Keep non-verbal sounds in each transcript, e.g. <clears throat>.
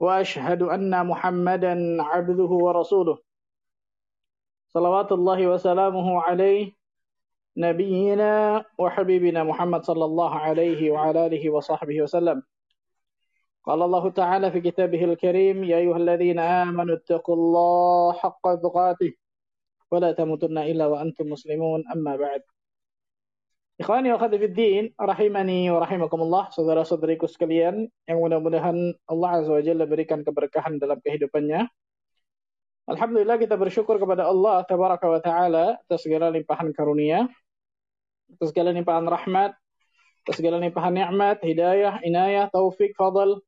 وأشهد أن محمدا عبده ورسوله. صلوات الله وسلامه عليه نبينا وحبيبنا محمد صلى الله عليه وعلى آله وصحبه وسلم. قال الله تعالى في كتابه الكريم يا أيها الذين آمنوا اتقوا الله حق تقاته ولا تموتن إلا وأنتم مسلمون أما بعد. Ikhwani wa khadifiddin, rahimani wa rahimakumullah, saudara-saudariku sekalian, yang mudah-mudahan Allah Azza wa Jalla berikan keberkahan dalam kehidupannya. Alhamdulillah kita bersyukur kepada Allah Tabaraka wa Ta'ala atas segala limpahan karunia, atas segala limpahan rahmat, atas segala limpahan nikmat, hidayah, inayah, taufik, fadl,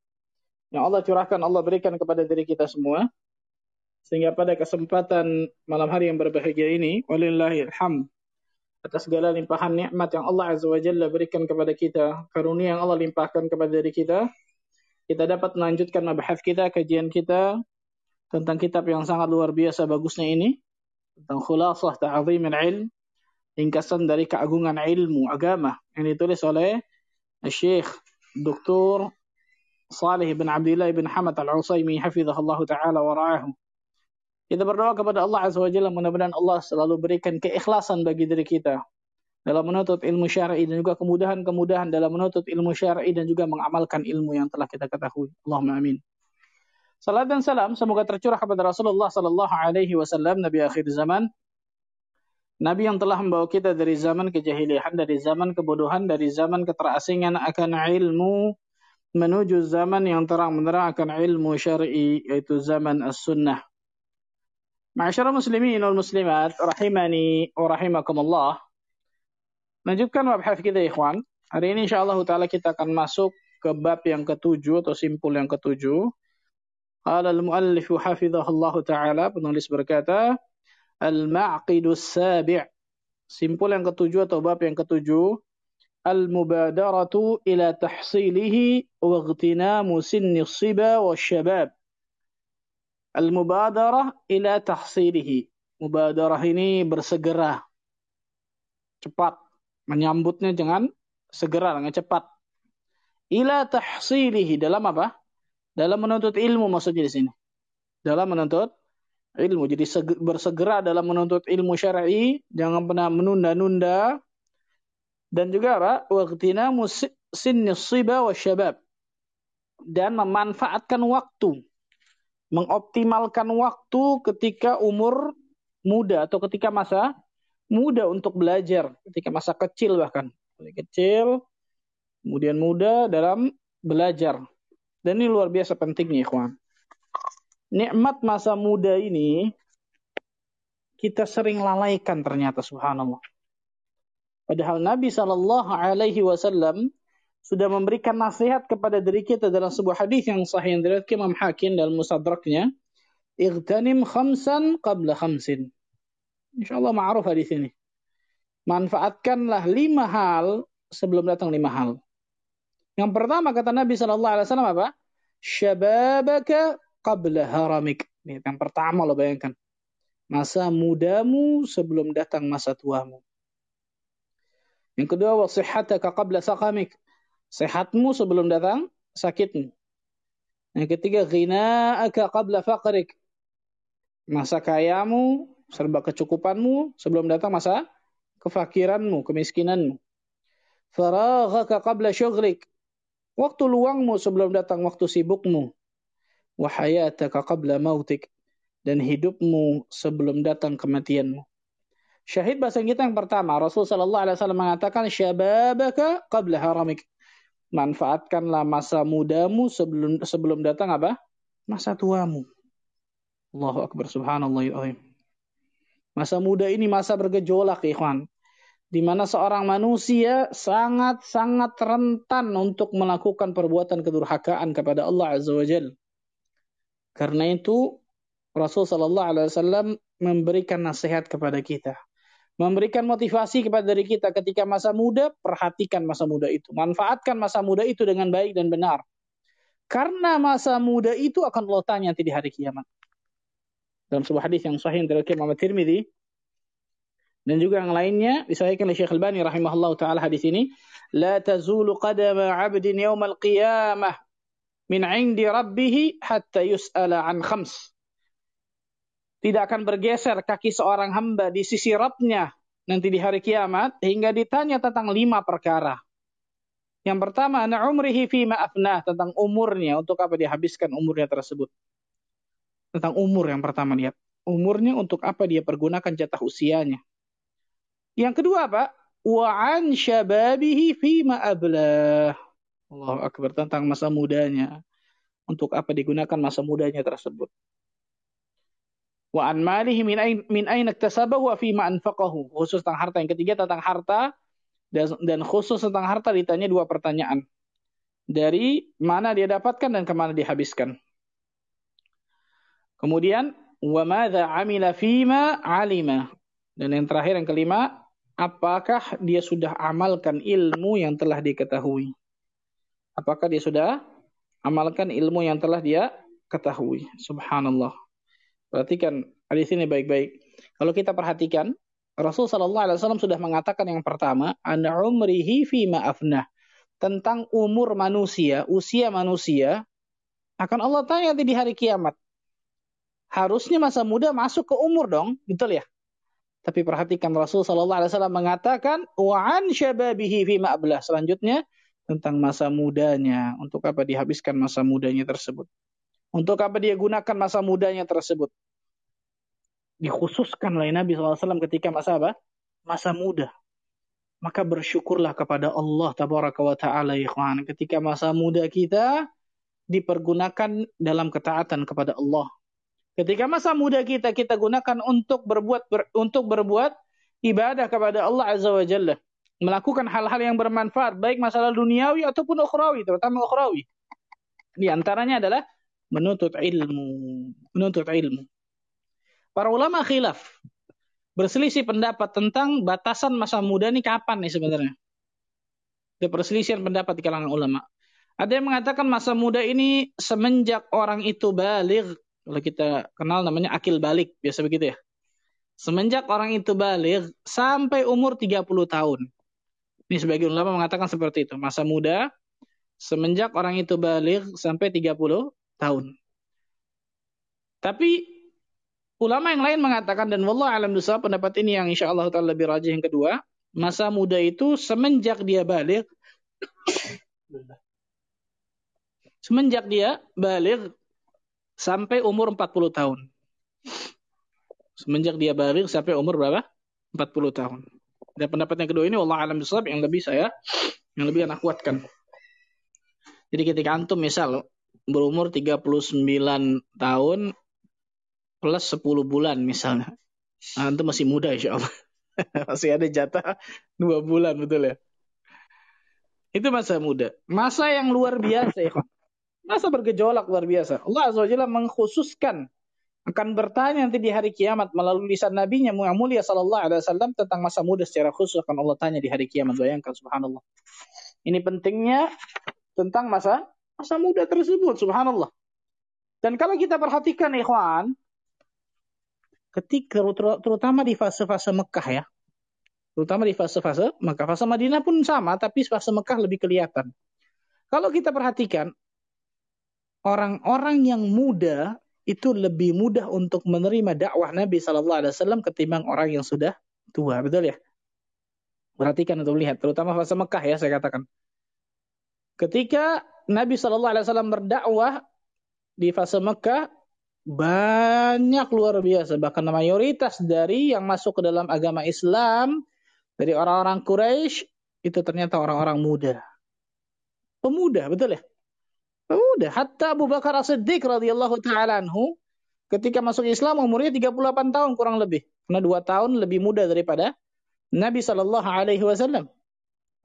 yang Allah curahkan, Allah berikan kepada diri kita semua. Sehingga pada kesempatan malam hari yang berbahagia ini, walillahilhamd, atas segala limpahan nikmat yang Allah Azza wa Jalla berikan kepada kita, karunia yang Allah limpahkan kepada diri kita, kita dapat melanjutkan mabahas kita, kajian kita tentang kitab yang sangat luar biasa bagusnya ini, tentang khulasah ta'zim ilm, ringkasan dari keagungan ilmu agama yang ditulis oleh Syekh Dr. Salih bin Abdullah bin Hamad Al-Usaimi hafizahullah taala wa ra'ahu. Kita berdoa kepada Allah Azza wa Jalla mudah-mudahan Allah selalu berikan keikhlasan bagi diri kita dalam menuntut ilmu syar'i dan juga kemudahan-kemudahan dalam menuntut ilmu syar'i dan juga mengamalkan ilmu yang telah kita ketahui. Allahumma amin. Salam dan salam semoga tercurah kepada Rasulullah sallallahu alaihi wasallam nabi akhir zaman. Nabi yang telah membawa kita dari zaman kejahilian, dari zaman kebodohan, dari zaman keterasingan akan ilmu menuju zaman yang terang menerang akan ilmu syar'i yaitu zaman as-sunnah. Masyarakat muslimin wal muslimat rahimani wa rahimakumullah. Lanjutkan mabhas kita ikhwan. Hari ini insyaallah taala kita akan masuk ke bab yang ketujuh atau simpul yang ketujuh. Qala al-muallif hafizahullah taala penulis berkata al-ma'qidus sabi' simpul yang ketujuh atau bab yang ketujuh al-mubadaratu ila tahsilihi wa ightinamu sinni siba wa syabab Al-mubadarah ila tahsilihi. Mubadarah ini bersegera. Cepat. Menyambutnya dengan segera, dengan cepat. Ila tahsilihi. Dalam apa? Dalam menuntut ilmu maksudnya di sini. Dalam menuntut ilmu. Jadi bersegera dalam menuntut ilmu syar'i, jangan pernah menunda-nunda. Dan juga apa? Waqtina sinni siba wa syabab. Dan memanfaatkan waktu mengoptimalkan waktu ketika umur muda atau ketika masa muda untuk belajar, ketika masa kecil bahkan. Kecil, kemudian muda dalam belajar. Dan ini luar biasa pentingnya, ikhwan. Nikmat masa muda ini kita sering lalaikan ternyata subhanallah. Padahal Nabi Shallallahu Alaihi Wasallam sudah memberikan nasihat kepada diri kita dalam sebuah hadis yang sahih yang diriwayatkan Imam Hakim dalam Musadraknya, "Igtanim khamsan qabla khamsin." Insyaallah ma'ruf hadis ini. Manfaatkanlah lima hal sebelum datang lima hal. Yang pertama kata Nabi sallallahu alaihi wasallam apa? Syababaka qabla haramik. Ini yang pertama lo bayangkan. Masa mudamu sebelum datang masa tuamu. Yang kedua wasihataka qabla saqamik Sehatmu sebelum datang sakitmu. Yang ketiga, ghina'aka qabla faqrik. Masa kayamu, serba kecukupanmu sebelum datang masa kefakiranmu, kemiskinanmu. Faraghaka qabla syughlik. Waktu luangmu sebelum datang waktu sibukmu. Wahayataka qabla mautik. Dan hidupmu sebelum datang kematianmu. Syahid bahasa kita yang pertama, Rasulullah SAW mengatakan, Syababaka qabla haramik manfaatkanlah masa mudamu sebelum sebelum datang apa? Masa tuamu. Allahu akbar subhanallah Masa muda ini masa bergejolak, ikhwan. Di mana seorang manusia sangat-sangat rentan untuk melakukan perbuatan kedurhakaan kepada Allah Azza wa. Karena itu, Rasul sallallahu alaihi wasallam memberikan nasihat kepada kita. Memberikan motivasi kepada diri kita ketika masa muda, perhatikan masa muda itu. Manfaatkan masa muda itu dengan baik dan benar. Karena masa muda itu akan Allah tanya nanti di hari kiamat. Dalam sebuah hadis yang sahih dari Imam Tirmidzi dan juga yang lainnya disahihkan oleh Syekh Al-Bani rahimahullah taala hadis ini, la tazulu qadama 'abdin yawmal qiyamah min 'indi rabbih hatta yus'ala an khams. Tidak akan bergeser kaki seorang hamba di sisi Rabbnya nanti di hari kiamat hingga ditanya tentang lima perkara. Yang pertama, ana umrihi fi ma'afnah, tentang umurnya, untuk apa dihabiskan umurnya tersebut. Tentang umur yang pertama lihat. Umurnya untuk apa dia pergunakan jatah usianya. Yang kedua Pak, wa an syababihi fi ma'ablah. Allah akbar tentang masa mudanya. Untuk apa digunakan masa mudanya tersebut. Wa an malihi min ain min ain iktasabahu wa fi ma anfaqahu. Khusus tentang harta. Yang ketiga tentang harta dan, dan khusus tentang harta ditanya dua pertanyaan. Dari mana dia dapatkan dan ke mana dihabiskan. Kemudian wa madza amila fima alima. Dan yang terakhir yang kelima, apakah dia sudah amalkan ilmu yang telah diketahui? Apakah dia sudah amalkan ilmu yang telah dia ketahui? Subhanallah. Perhatikan hadis ini baik-baik. Kalau kita perhatikan, Rasul Shallallahu Alaihi Wasallam sudah mengatakan yang pertama, an umrihi fi maafnah tentang umur manusia, usia manusia akan Allah tanya di hari kiamat. Harusnya masa muda masuk ke umur dong, betul ya? Tapi perhatikan Rasul sallallahu alaihi wasallam mengatakan wa an syababihi fi ma'blah. Selanjutnya tentang masa mudanya. Untuk apa dihabiskan masa mudanya tersebut? Untuk apa dia gunakan masa mudanya tersebut? Dikhususkan oleh Nabi SAW ketika masa apa? Masa muda. Maka bersyukurlah kepada Allah tabaraka wa ta'ala ikhwan. Ketika masa muda kita dipergunakan dalam ketaatan kepada Allah Ketika masa muda kita kita gunakan untuk berbuat ber, untuk berbuat ibadah kepada Allah Azza wa Jalla, melakukan hal-hal yang bermanfaat baik masalah duniawi ataupun ukhrawi, terutama ukhrawi. Di antaranya adalah menuntut ilmu, menuntut ilmu. Para ulama khilaf berselisih pendapat tentang batasan masa muda ini kapan nih sebenarnya. Ada perselisihan pendapat di kalangan ulama. Ada yang mengatakan masa muda ini semenjak orang itu balik kalau kita kenal namanya akil balik, biasa begitu ya. Semenjak orang itu balik sampai umur 30 tahun. Ini sebagian ulama mengatakan seperti itu. Masa muda semenjak orang itu balik sampai 30 tahun. Tapi ulama yang lain mengatakan dan wallah alam dosa pendapat ini yang insya Allah taala lebih rajih yang kedua, masa muda itu semenjak dia balik <coughs> semenjak dia balik sampai umur 40 tahun. Semenjak dia balik sampai umur berapa? 40 tahun. Dan pendapat yang kedua ini Allah alam yang lebih saya yang lebih anak kuatkan. Jadi ketika antum misal berumur 39 tahun plus 10 bulan misalnya. Antum masih muda insya Allah. <laughs> masih ada jatah 2 bulan betul ya. Itu masa muda. Masa yang luar biasa ya. Masa bergejolak luar biasa. Allah Azza wa mengkhususkan akan bertanya nanti di hari kiamat melalui lisan nabinya yang mulia sallallahu alaihi wasallam tentang masa muda secara khusus akan Allah tanya di hari kiamat. Bayangkan subhanallah. Ini pentingnya tentang masa masa muda tersebut subhanallah. Dan kalau kita perhatikan ikhwan, ketika terutama di fase-fase Mekah ya, terutama di fase-fase Mekah, fase Madinah pun sama, tapi fase Mekah lebih kelihatan. Kalau kita perhatikan, orang-orang yang muda itu lebih mudah untuk menerima dakwah Nabi Shallallahu Alaihi Wasallam ketimbang orang yang sudah tua, betul ya? Perhatikan untuk melihat, terutama fase Mekah ya saya katakan. Ketika Nabi Shallallahu Alaihi Wasallam berdakwah di fase Mekah banyak luar biasa, bahkan mayoritas dari yang masuk ke dalam agama Islam dari orang-orang Quraisy itu ternyata orang-orang muda, pemuda, betul ya? Udah, hatta Abu Bakar As-Siddiq radhiyallahu taala anhu ketika masuk Islam umurnya 38 tahun kurang lebih. Karena dua tahun lebih muda daripada Nabi Shallallahu alaihi wasallam.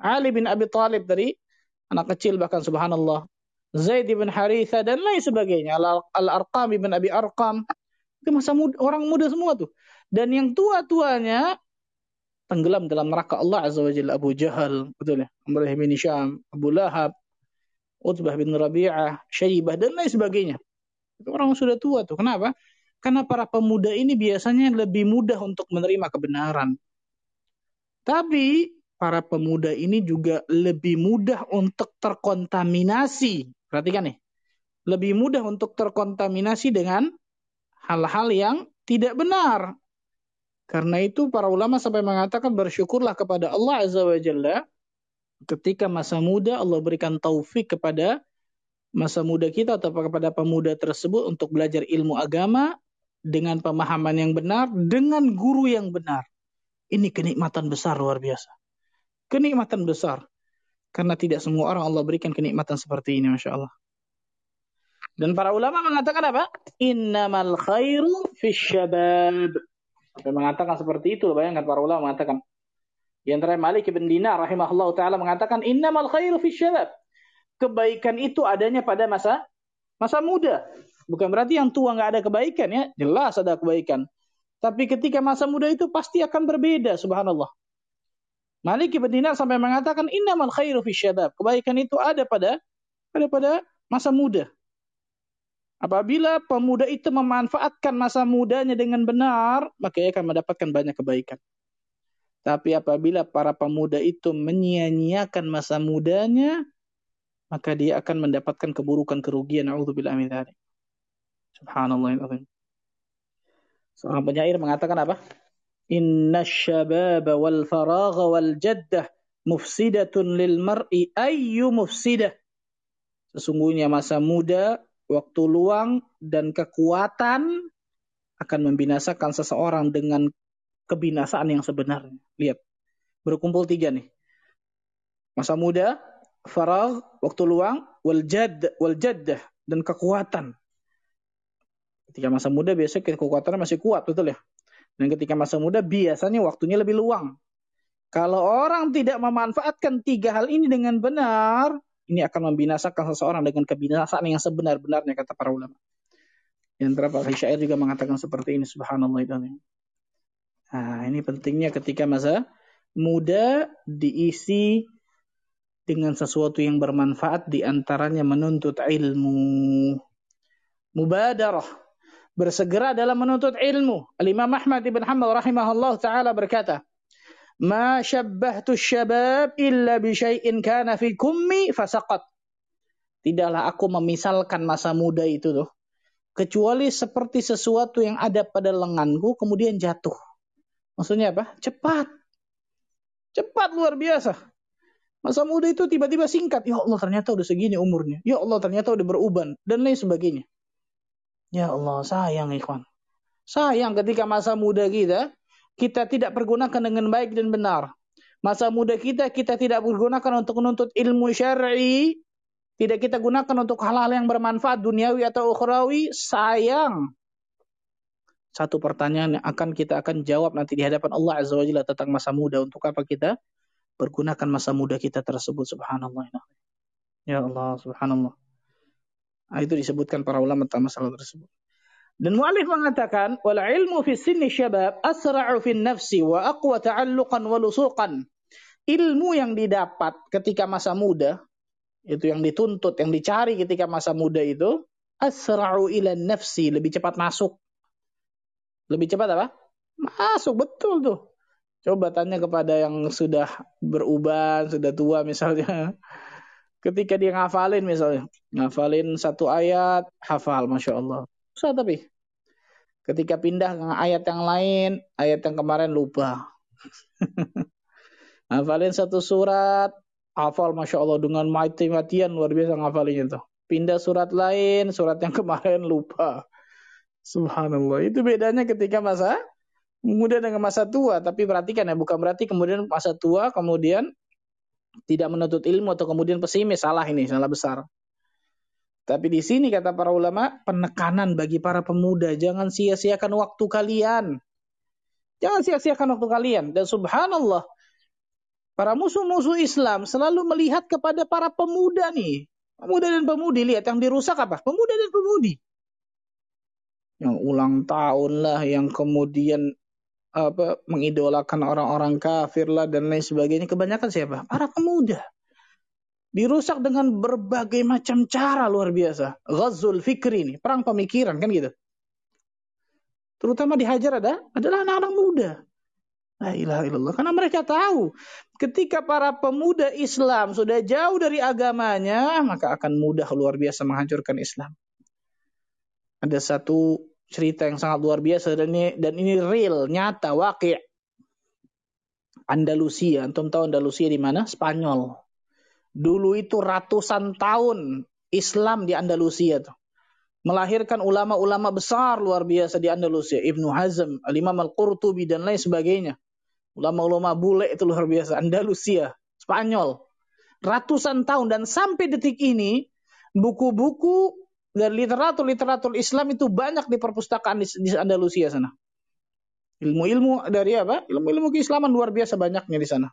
Ali bin Abi Thalib dari anak kecil bahkan subhanallah. Zaid bin Haritha dan lain sebagainya. Al-Arqam bin Abi Arqam. Itu masa muda, orang muda semua tuh. Dan yang tua-tuanya tenggelam dalam neraka Allah Azza wa Jalla. Abu Jahal, betul ya. Amr bin Syam, Abu Lahab, Utbah bin Rabi'ah, Syaibah, dan lain sebagainya. Itu orang sudah tua tuh. Kenapa? Karena para pemuda ini biasanya lebih mudah untuk menerima kebenaran. Tapi para pemuda ini juga lebih mudah untuk terkontaminasi. Perhatikan nih. Lebih mudah untuk terkontaminasi dengan hal-hal yang tidak benar. Karena itu para ulama sampai mengatakan bersyukurlah kepada Allah Azza wa Jalla ketika masa muda Allah berikan taufik kepada masa muda kita atau kepada pemuda tersebut untuk belajar ilmu agama dengan pemahaman yang benar, dengan guru yang benar. Ini kenikmatan besar luar biasa. Kenikmatan besar. Karena tidak semua orang Allah berikan kenikmatan seperti ini, Masya Allah. Dan para ulama mengatakan apa? Innamal khairu fi syabab. Sampai mengatakan seperti itu, bayangkan para ulama mengatakan. Di antara Malik bin Dinar rahimahullah taala mengatakan innamal khairu fi syabab. Kebaikan itu adanya pada masa masa muda. Bukan berarti yang tua nggak ada kebaikan ya, jelas ada kebaikan. Tapi ketika masa muda itu pasti akan berbeda, subhanallah. Malik bin Dinar sampai mengatakan innamal khairu fi syabab. Kebaikan itu ada pada pada pada masa muda. Apabila pemuda itu memanfaatkan masa mudanya dengan benar, maka ia akan mendapatkan banyak kebaikan. Tapi apabila para pemuda itu menyia-nyiakan masa mudanya, maka dia akan mendapatkan keburukan kerugian. Min dzalik. Subhanallahirrahmanirrahim. Seorang penyair mengatakan apa? Inna syababa wal faragha wal jaddah mufsidatun lil mar'i ayyu mufsidah. Sesungguhnya masa muda waktu luang dan kekuatan akan membinasakan seseorang dengan kebinasaan yang sebenarnya. Lihat, berkumpul tiga nih. Masa muda, farag, waktu luang, wal jad, wal jaddah, dan kekuatan. Ketika masa muda biasanya kekuatannya masih kuat, betul ya? Dan ketika masa muda biasanya waktunya lebih luang. Kalau orang tidak memanfaatkan tiga hal ini dengan benar, ini akan membinasakan seseorang dengan kebinasaan yang sebenar-benarnya kata para ulama. Yang terdapat syair juga mengatakan seperti ini subhanallah itu. Nah, ini pentingnya ketika masa muda diisi dengan sesuatu yang bermanfaat di antaranya menuntut ilmu. Mubadarah bersegera dalam menuntut ilmu. Al-Imam Ahmad ibn Hanbal rahimahullah taala berkata, ma syabbahtu syabab illa bi syai'in kana fi kummi fasaqat. Tidaklah aku memisalkan masa muda itu tuh kecuali seperti sesuatu yang ada pada lenganku kemudian jatuh. Maksudnya apa? Cepat. Cepat luar biasa. Masa muda itu tiba-tiba singkat. Ya Allah ternyata udah segini umurnya. Ya Allah ternyata udah beruban. Dan lain sebagainya. Ya Allah sayang ikhwan. Sayang ketika masa muda kita kita tidak pergunakan dengan baik dan benar. Masa muda kita kita tidak pergunakan untuk menuntut ilmu syar'i, tidak kita gunakan untuk hal-hal yang bermanfaat duniawi atau ukhrawi, sayang. Satu pertanyaan yang akan kita akan jawab nanti di hadapan Allah Azza wa Jalla tentang masa muda. Untuk apa kita pergunakan masa muda kita tersebut? Subhanallah. Ya Allah, subhanallah. Nah, itu disebutkan para ulama tentang masalah tersebut. Dan mu'alif mengatakan, wal ilmu fi sinni syabab asra'u fi nafsi wa aqwa ta'alluqan wa lusuqan. Ilmu yang didapat ketika masa muda, itu yang dituntut, yang dicari ketika masa muda itu, asra'u ila nafsi, lebih cepat masuk. Lebih cepat apa? Masuk, betul tuh. Coba tanya kepada yang sudah beruban, sudah tua misalnya. Ketika dia ngafalin misalnya. Ngafalin satu ayat, hafal, Masya Allah Susah tapi. Ketika pindah ke ayat yang lain, ayat yang kemarin lupa. <laughs> Hafalin satu surat, hafal Masya Allah dengan mati-matian luar biasa ngafalin itu. Pindah surat lain, surat yang kemarin lupa. Subhanallah. Itu bedanya ketika masa muda dengan masa tua. Tapi perhatikan ya, bukan berarti kemudian masa tua kemudian tidak menuntut ilmu atau kemudian pesimis. Salah ini, salah besar. Tapi di sini kata para ulama, penekanan bagi para pemuda, jangan sia-siakan waktu kalian. Jangan sia-siakan waktu kalian. Dan subhanallah, para musuh-musuh Islam selalu melihat kepada para pemuda nih. Pemuda dan pemudi, lihat yang dirusak apa? Pemuda dan pemudi. yang ulang tahun lah, yang kemudian apa mengidolakan orang-orang kafir lah dan lain sebagainya. Kebanyakan siapa? Para pemuda. Dirusak dengan berbagai macam cara luar biasa. Ghazul fikri ini, perang pemikiran kan gitu. Terutama di Hajar ada adalah anak-anak muda. La ilaha illallah. Karena mereka tahu ketika para pemuda Islam sudah jauh dari agamanya, maka akan mudah luar biasa menghancurkan Islam. Ada satu cerita yang sangat luar biasa dan ini dan ini real, nyata, wakil. Andalusia, antum tahu Andalusia di mana? Spanyol. Dulu itu ratusan tahun Islam di Andalusia tuh. Melahirkan ulama-ulama besar luar biasa di Andalusia. Ibnu Hazm, Al-Imam Al-Qurtubi dan lain sebagainya. Ulama-ulama bule itu luar biasa. Andalusia, Spanyol. Ratusan tahun dan sampai detik ini buku-buku dan literatur-literatur Islam itu banyak di perpustakaan di, di Andalusia sana. Ilmu-ilmu dari apa? Ilmu-ilmu keislaman luar biasa banyaknya di sana.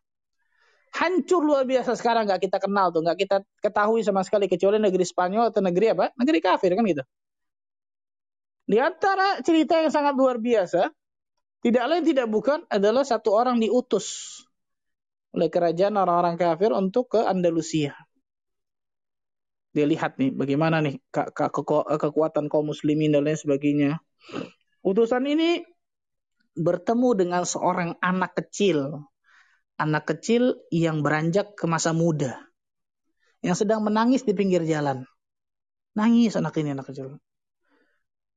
Hancur luar biasa sekarang nggak kita kenal tuh, nggak kita ketahui sama sekali kecuali negeri Spanyol atau negeri apa? Negeri kafir kan gitu. Di antara cerita yang sangat luar biasa, tidak lain tidak bukan adalah satu orang diutus oleh kerajaan orang-orang kafir untuk ke Andalusia dia lihat nih bagaimana nih ke ke kekuatan kaum muslimin dan lain sebagainya. Utusan ini bertemu dengan seorang anak kecil. Anak kecil yang beranjak ke masa muda. Yang sedang menangis di pinggir jalan. Nangis anak ini anak kecil.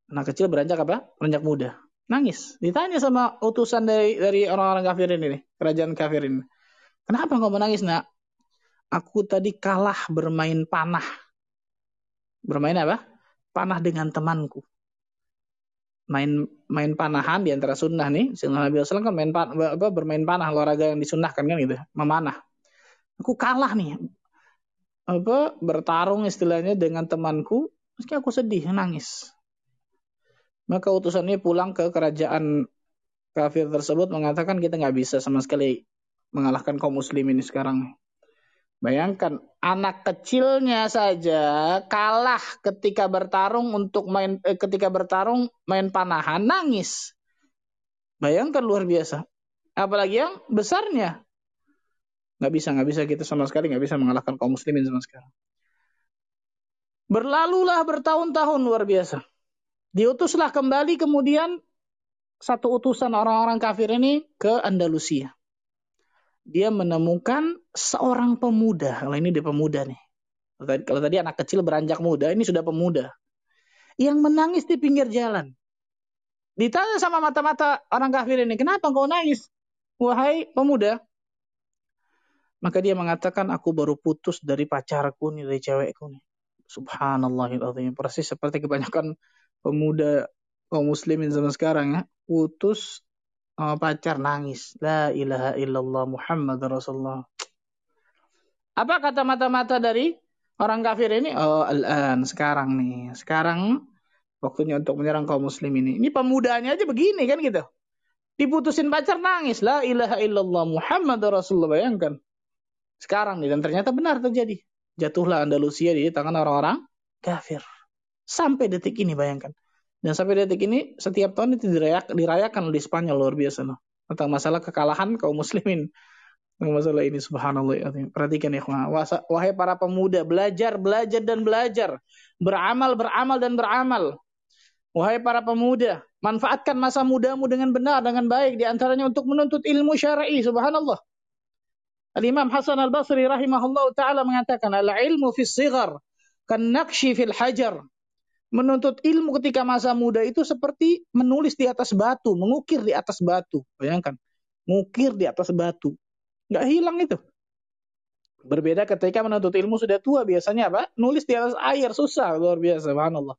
Anak kecil beranjak apa? Beranjak muda. Nangis. Ditanya sama utusan dari dari orang-orang kafir ini nih, kerajaan kafir ini. Kenapa kau menangis, Nak? Aku tadi kalah bermain panah Bermain apa? Panah dengan temanku. Main main panahan di antara sunnah nih. Sunnah Nabi SAW kan main panah, apa, bermain panah olahraga yang disunnahkan kan gitu. Memanah. Aku kalah nih. Apa bertarung istilahnya dengan temanku. Meski aku sedih, nangis. Maka utusannya pulang ke kerajaan kafir tersebut mengatakan kita nggak bisa sama sekali mengalahkan kaum muslimin sekarang. Bayangkan anak kecilnya saja kalah ketika bertarung untuk main eh, ketika bertarung main panahan nangis. Bayangkan luar biasa. Apalagi yang besarnya. Nggak bisa, nggak bisa kita sama sekali nggak bisa mengalahkan kaum muslimin sama sekali. Berlalulah bertahun-tahun luar biasa. Diutuslah kembali kemudian satu utusan orang-orang kafir ini ke Andalusia dia menemukan seorang pemuda. Kalau ini dia pemuda nih. Kalau tadi anak kecil beranjak muda, ini sudah pemuda. Yang menangis di pinggir jalan. Ditanya sama mata-mata orang kafir ini, kenapa kau nangis? Wahai pemuda. Maka dia mengatakan, aku baru putus dari pacarku nih, dari cewekku nih. Subhanallahirrahmanirrahim. Persis seperti kebanyakan pemuda kaum muslimin zaman sekarang ya. Putus sama pacar nangis. La ilaha illallah Muhammad Rasulullah. Apa kata mata-mata dari orang kafir ini? Oh, al-an, sekarang nih. Sekarang waktunya untuk menyerang kaum muslim ini. Ini pemudanya aja begini kan gitu. Diputusin pacar nangis. La ilaha illallah Muhammad Rasulullah. Bayangkan. Sekarang nih. Dan ternyata benar terjadi. Jatuhlah Andalusia di tangan orang-orang kafir. Sampai detik ini bayangkan. Dan sampai detik ini setiap tahun itu dirayak, dirayakan di Spanyol luar biasa loh. Tentang masalah kekalahan kaum muslimin. Tentang masalah ini subhanallah. Ya, perhatikan ya Wahai para pemuda, belajar, belajar dan belajar. Beramal, beramal dan beramal. Wahai para pemuda, manfaatkan masa mudamu dengan benar, dengan baik. Di antaranya untuk menuntut ilmu syar'i. Subhanallah. Al-Imam Hasan Al-Basri rahimahullah ta'ala mengatakan, Al-ilmu fi sigar, kan fil hajar menuntut ilmu ketika masa muda itu seperti menulis di atas batu, mengukir di atas batu. Bayangkan, mengukir di atas batu. Nggak hilang itu. Berbeda ketika menuntut ilmu sudah tua, biasanya apa? Nulis di atas air, susah, luar biasa, subhanallah.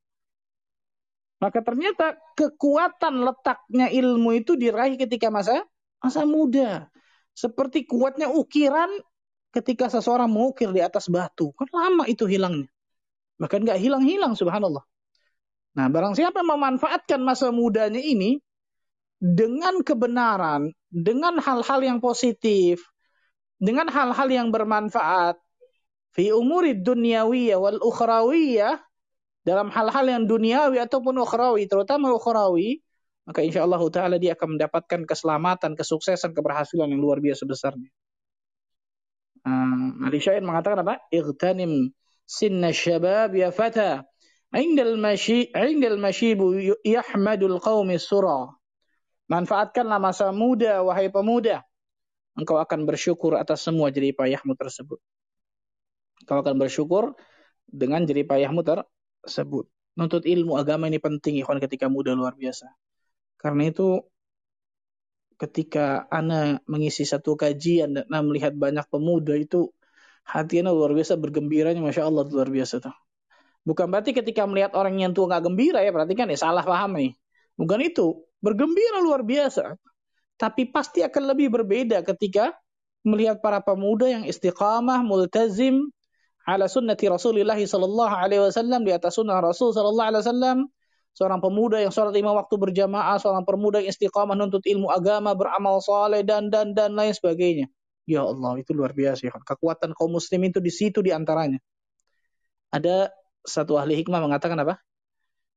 Maka ternyata kekuatan letaknya ilmu itu diraih ketika masa masa muda. Seperti kuatnya ukiran ketika seseorang mengukir di atas batu. Kan lama itu hilangnya. Bahkan nggak hilang-hilang, subhanallah. Nah, barang siapa yang memanfaatkan masa mudanya ini dengan kebenaran, dengan hal-hal yang positif, dengan hal-hal yang bermanfaat fi umuri dunyawiyah wal ukhrawiyah dalam hal-hal yang duniawi ataupun ukhrawi, terutama ukhrawi, maka insya Allah Ta'ala dia akan mendapatkan keselamatan, kesuksesan, keberhasilan yang luar biasa besarnya. Uh, Ali Syair mengatakan apa? Ightanim sinna syabab ya fata. Indal mashi indal mashibu yahmadul qaumi sura. Manfaatkanlah masa muda wahai pemuda. Engkau akan bersyukur atas semua jerih payahmu tersebut. Engkau akan bersyukur dengan jerih payahmu tersebut. Nuntut ilmu agama ini penting ikhwan ketika muda luar biasa. Karena itu ketika Ana mengisi satu kajian dan melihat banyak pemuda itu hati Ana luar biasa bergembiranya Masya Allah luar biasa tuh. Bukan berarti ketika melihat orang yang tua nggak gembira ya, berarti kan ya salah paham nih. Bukan itu. Bergembira luar biasa. Tapi pasti akan lebih berbeda ketika melihat para pemuda yang istiqamah, multazim, ala sunnati Rasulullah sallallahu alaihi wasallam di atas sunnah Rasul sallallahu alaihi wasallam seorang pemuda yang sholat lima waktu berjamaah, seorang pemuda yang istiqamah nuntut ilmu agama, beramal saleh dan dan dan lain sebagainya. Ya Allah, itu luar biasa ya. Kekuatan kaum muslim itu di situ di antaranya. Ada satu ahli hikmah mengatakan apa?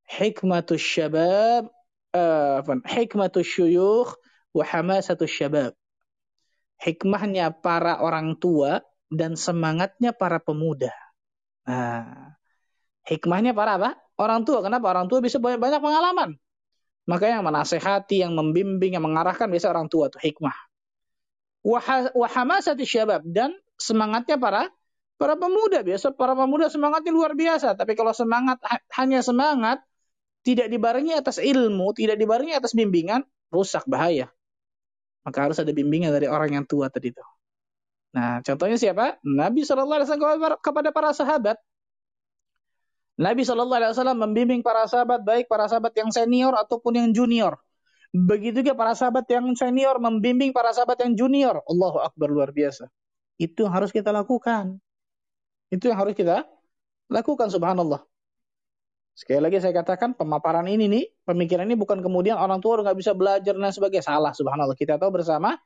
Hikmatus syabab, uh, hikmatus syuyukh wa syabab. Hikmahnya para orang tua dan semangatnya para pemuda. Nah, hikmahnya para apa? Orang tua. Kenapa? Orang tua bisa banyak, banyak pengalaman. Maka yang menasehati, yang membimbing, yang mengarahkan biasa orang tua itu hikmah. Wahamasati syabab dan semangatnya para Para pemuda biasa, para pemuda semangatnya luar biasa. Tapi kalau semangat hanya semangat, tidak dibarengi atas ilmu, tidak dibarengi atas bimbingan, rusak bahaya. Maka harus ada bimbingan dari orang yang tua tadi itu. Nah, contohnya siapa? Nabi Shallallahu Alaihi Wasallam kepada para sahabat. Nabi Shallallahu Alaihi Wasallam membimbing para sahabat, baik para sahabat yang senior ataupun yang junior. Begitu juga para sahabat yang senior membimbing para sahabat yang junior. Allahu Akbar luar biasa. Itu harus kita lakukan. Itu yang harus kita lakukan subhanallah. Sekali lagi saya katakan pemaparan ini nih, pemikiran ini bukan kemudian orang tua nggak bisa belajar dan sebagai salah subhanallah. Kita tahu bersama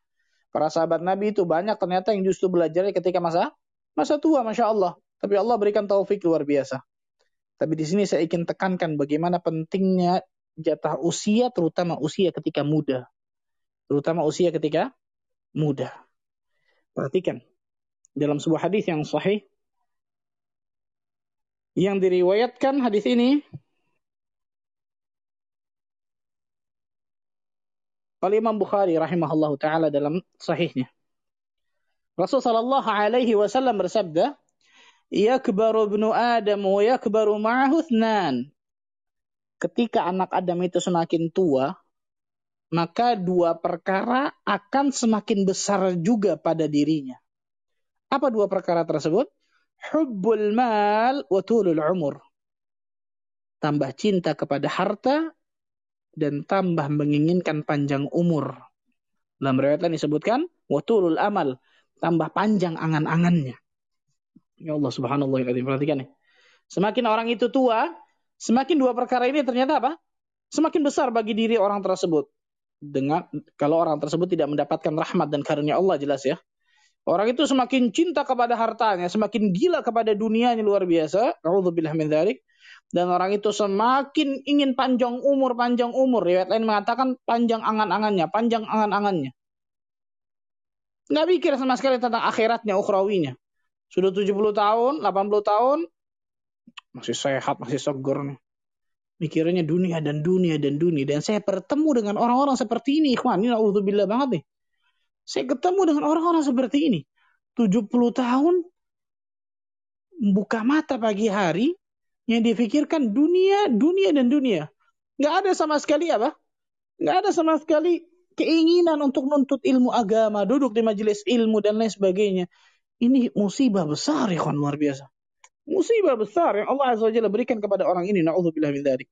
para sahabat Nabi itu banyak ternyata yang justru belajar ketika masa masa tua, masya Allah. Tapi Allah berikan taufik luar biasa. Tapi di sini saya ingin tekankan bagaimana pentingnya jatah usia, terutama usia ketika muda. Terutama usia ketika muda. Perhatikan. Dalam sebuah hadis yang sahih, yang diriwayatkan hadis ini oleh Imam Bukhari rahimahullah taala dalam sahihnya. Rasul sallallahu alaihi wasallam bersabda, "Yakbaru ibnu Adam wa yakbaru ma'ahu thnan." Ketika anak Adam itu semakin tua, maka dua perkara akan semakin besar juga pada dirinya. Apa dua perkara tersebut? Hubbul mal wa tulul umur. Tambah cinta kepada harta dan tambah menginginkan panjang umur. Dalam riwayat lain disebutkan wa tulul amal, tambah panjang angan-angannya. Ya Allah subhanallah ya perhatikan nih. Semakin orang itu tua, semakin dua perkara ini ternyata apa? Semakin besar bagi diri orang tersebut. Dengan kalau orang tersebut tidak mendapatkan rahmat dan karunia Allah jelas ya. Orang itu semakin cinta kepada hartanya, semakin gila kepada dunianya luar biasa. Alhamdulillah min dzalik. Dan orang itu semakin ingin panjang umur, panjang umur. Riwayat lain mengatakan panjang angan-angannya, panjang angan-angannya. Nggak pikir sama sekali tentang akhiratnya, ukhrawinya. Sudah 70 tahun, 80 tahun, masih sehat, masih segar nih. Mikirnya dunia dan dunia dan dunia. Dan saya bertemu dengan orang-orang seperti ini, ikhwan. Ini na'udzubillah banget nih. Saya ketemu dengan orang-orang seperti ini. 70 tahun buka mata pagi hari yang difikirkan dunia, dunia dan dunia. Nggak ada sama sekali apa? Nggak ada sama sekali keinginan untuk nuntut ilmu agama, duduk di majelis ilmu dan lain sebagainya. Ini musibah besar ya luar biasa. Musibah besar yang Allah Azza wa Jalla berikan kepada orang ini. Na'udzubillah min dzalik.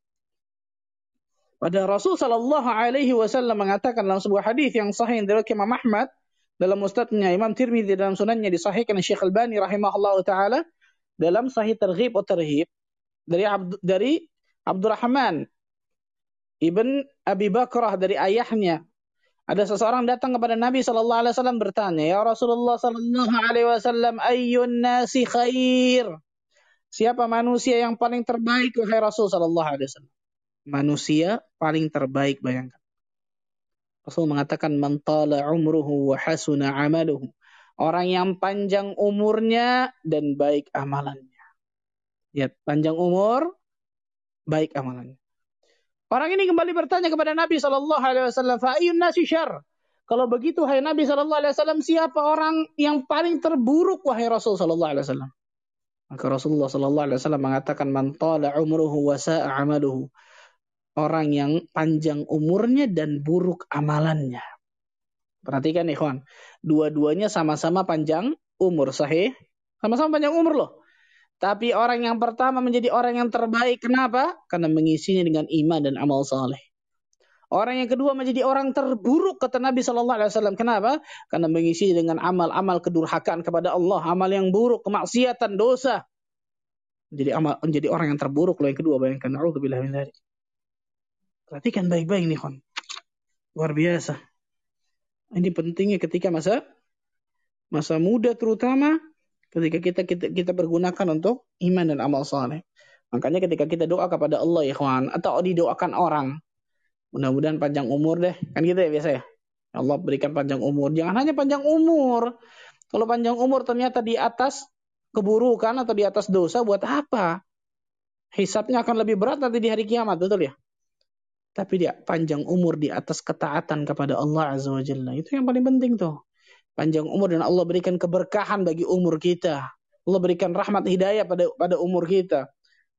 Pada Rasul Shallallahu Alaihi Wasallam mengatakan dalam sebuah hadis yang sahih dari Imam Ahmad dalam Mustadnya Imam Tirmidzi dalam sunannya disahihkan Syekh Albani rahimahullah taala dalam Sahih Terghib atau Terhib dari Abd, dari Abdurrahman ibn Abi Bakrah dari ayahnya ada seseorang datang kepada Nabi Shallallahu Alaihi Wasallam bertanya, Ya Rasulullah Shallallahu Alaihi Wasallam, ayun nasi khair? Siapa manusia yang paling terbaik wahai Rasul sallallahu alaihi wasallam? Manusia paling terbaik bayangkan. Rasul mengatakan man tala umruhu wa hasuna amaluhu. Orang yang panjang umurnya dan baik amalannya. Ya, panjang umur, baik amalannya. Orang ini kembali bertanya kepada Nabi Shallallahu Alaihi Wasallam, "Fa'iyun nasi syar?" Kalau begitu, hai Nabi Shallallahu Alaihi Wasallam, siapa orang yang paling terburuk wahai Rasul Shallallahu Alaihi Wasallam? Maka Rasulullah Shallallahu Alaihi Wasallam mengatakan, "Man tala umruhu wa sa'a amaluhu." Orang yang panjang umurnya dan buruk amalannya. Perhatikan ikhwan, dua-duanya sama-sama panjang umur, sahih? Sama-sama panjang umur loh. Tapi orang yang pertama menjadi orang yang terbaik. Kenapa? Karena mengisinya dengan iman dan amal saleh. Orang yang kedua menjadi orang terburuk kata Nabi Shallallahu Alaihi Wasallam. Kenapa? Karena mengisi dengan amal-amal kedurhakaan kepada Allah, amal yang buruk, kemaksiatan, dosa. Menjadi amal, menjadi orang yang terburuk loh yang kedua. Bayangkan, min Perhatikan baik-baik nih, kon. Luar biasa. Ini pentingnya ketika masa masa muda terutama ketika kita kita, kita pergunakan untuk iman dan amal saleh. Makanya ketika kita doa kepada Allah ya kawan atau didoakan orang, mudah-mudahan panjang umur deh. Kan gitu ya biasa ya. Allah berikan panjang umur. Jangan hanya panjang umur. Kalau panjang umur ternyata di atas keburukan atau di atas dosa buat apa? Hisapnya akan lebih berat nanti di hari kiamat, betul ya? Tapi dia panjang umur di atas ketaatan kepada Allah Azza wa Jalla. Itu yang paling penting tuh panjang umur dan Allah berikan keberkahan bagi umur kita. Allah berikan rahmat hidayah pada pada umur kita.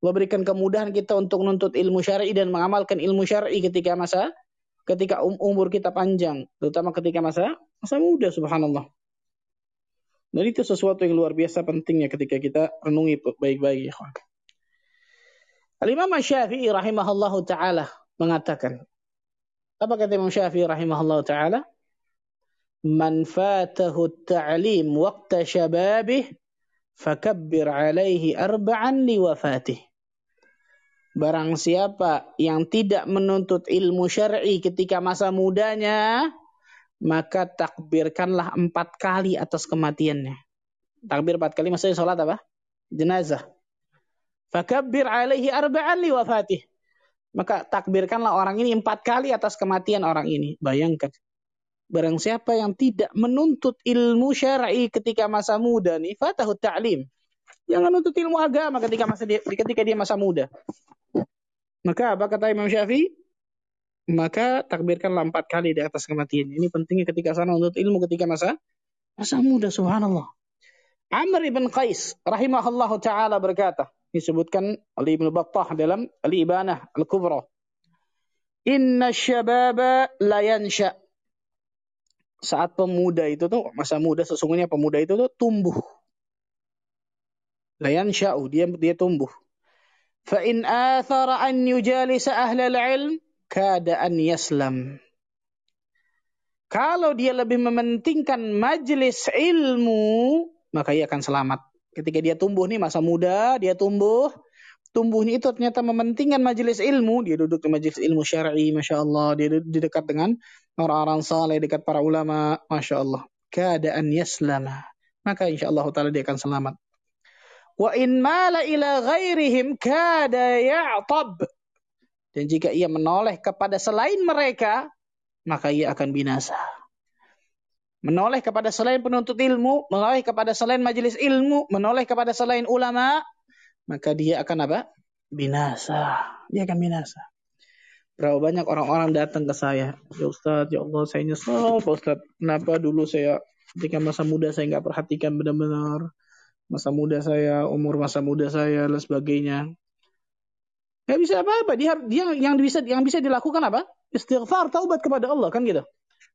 Allah berikan kemudahan kita untuk menuntut ilmu syar'i dan mengamalkan ilmu syar'i ketika masa ketika um, umur kita panjang, terutama ketika masa masa muda subhanallah. Dan itu sesuatu yang luar biasa pentingnya ketika kita renungi baik-baik ya. Al-Imam Syafi'i rahimahullahu taala mengatakan apa kata Imam Syafi'i rahimahullahu taala? man fatahu at-ta'lim waqta syababih fakabbir alaihi arba'an liwafatih. Barang siapa yang tidak menuntut ilmu syar'i ketika masa mudanya, maka takbirkanlah empat kali atas kematiannya. Takbir empat kali maksudnya sholat apa? Jenazah. Fakabbir alaihi arba'an liwafatih. Maka takbirkanlah orang ini empat kali atas kematian orang ini. Bayangkan Barang siapa yang tidak menuntut ilmu syar'i ketika masa muda nih, fatahu ta'lim. Jangan menuntut ilmu agama ketika masa dia, ketika dia masa muda. Maka apa kata Imam Syafi'i? Maka takbirkanlah empat kali di atas kematian. Ini pentingnya ketika sana untuk ilmu ketika masa masa muda. Subhanallah. Amr ibn Qais rahimahullah taala berkata, disebutkan oleh Ibnu Battah dalam Al-Ibanah Al-Kubra. Inna syababa la yansha saat pemuda itu tuh masa muda sesungguhnya pemuda itu tuh tumbuh. Layan sya'u dia dia tumbuh. Fa in athara an yujalisa ahlal ilm kada an yaslam. Kalau dia lebih mementingkan majlis ilmu, maka ia akan selamat. Ketika dia tumbuh nih masa muda, dia tumbuh, tumbuhnya itu ternyata mementingkan majelis ilmu, dia duduk di majelis ilmu syar'i, masya Allah, dia di dekat dengan orang-orang saleh, dekat para ulama, masya Allah. Keadaan yaslama, maka insya Allah taala dia akan selamat. Wa in mala ila ghairihim kada ya'tab. Dan jika ia menoleh kepada selain mereka, maka ia akan binasa. Menoleh kepada selain penuntut ilmu, menoleh kepada selain majelis ilmu, menoleh kepada selain ulama, maka dia akan apa? Binasa. Dia akan binasa. Berapa banyak orang-orang datang ke saya, ya Ustaz, ya Allah saya nyesal Pak Ustaz. Kenapa dulu saya ketika masa muda saya nggak perhatikan benar-benar masa muda saya, umur masa muda saya dan sebagainya. Gak bisa apa-apa. Dia, dia yang bisa yang bisa dilakukan apa? Istighfar, taubat kepada Allah kan gitu.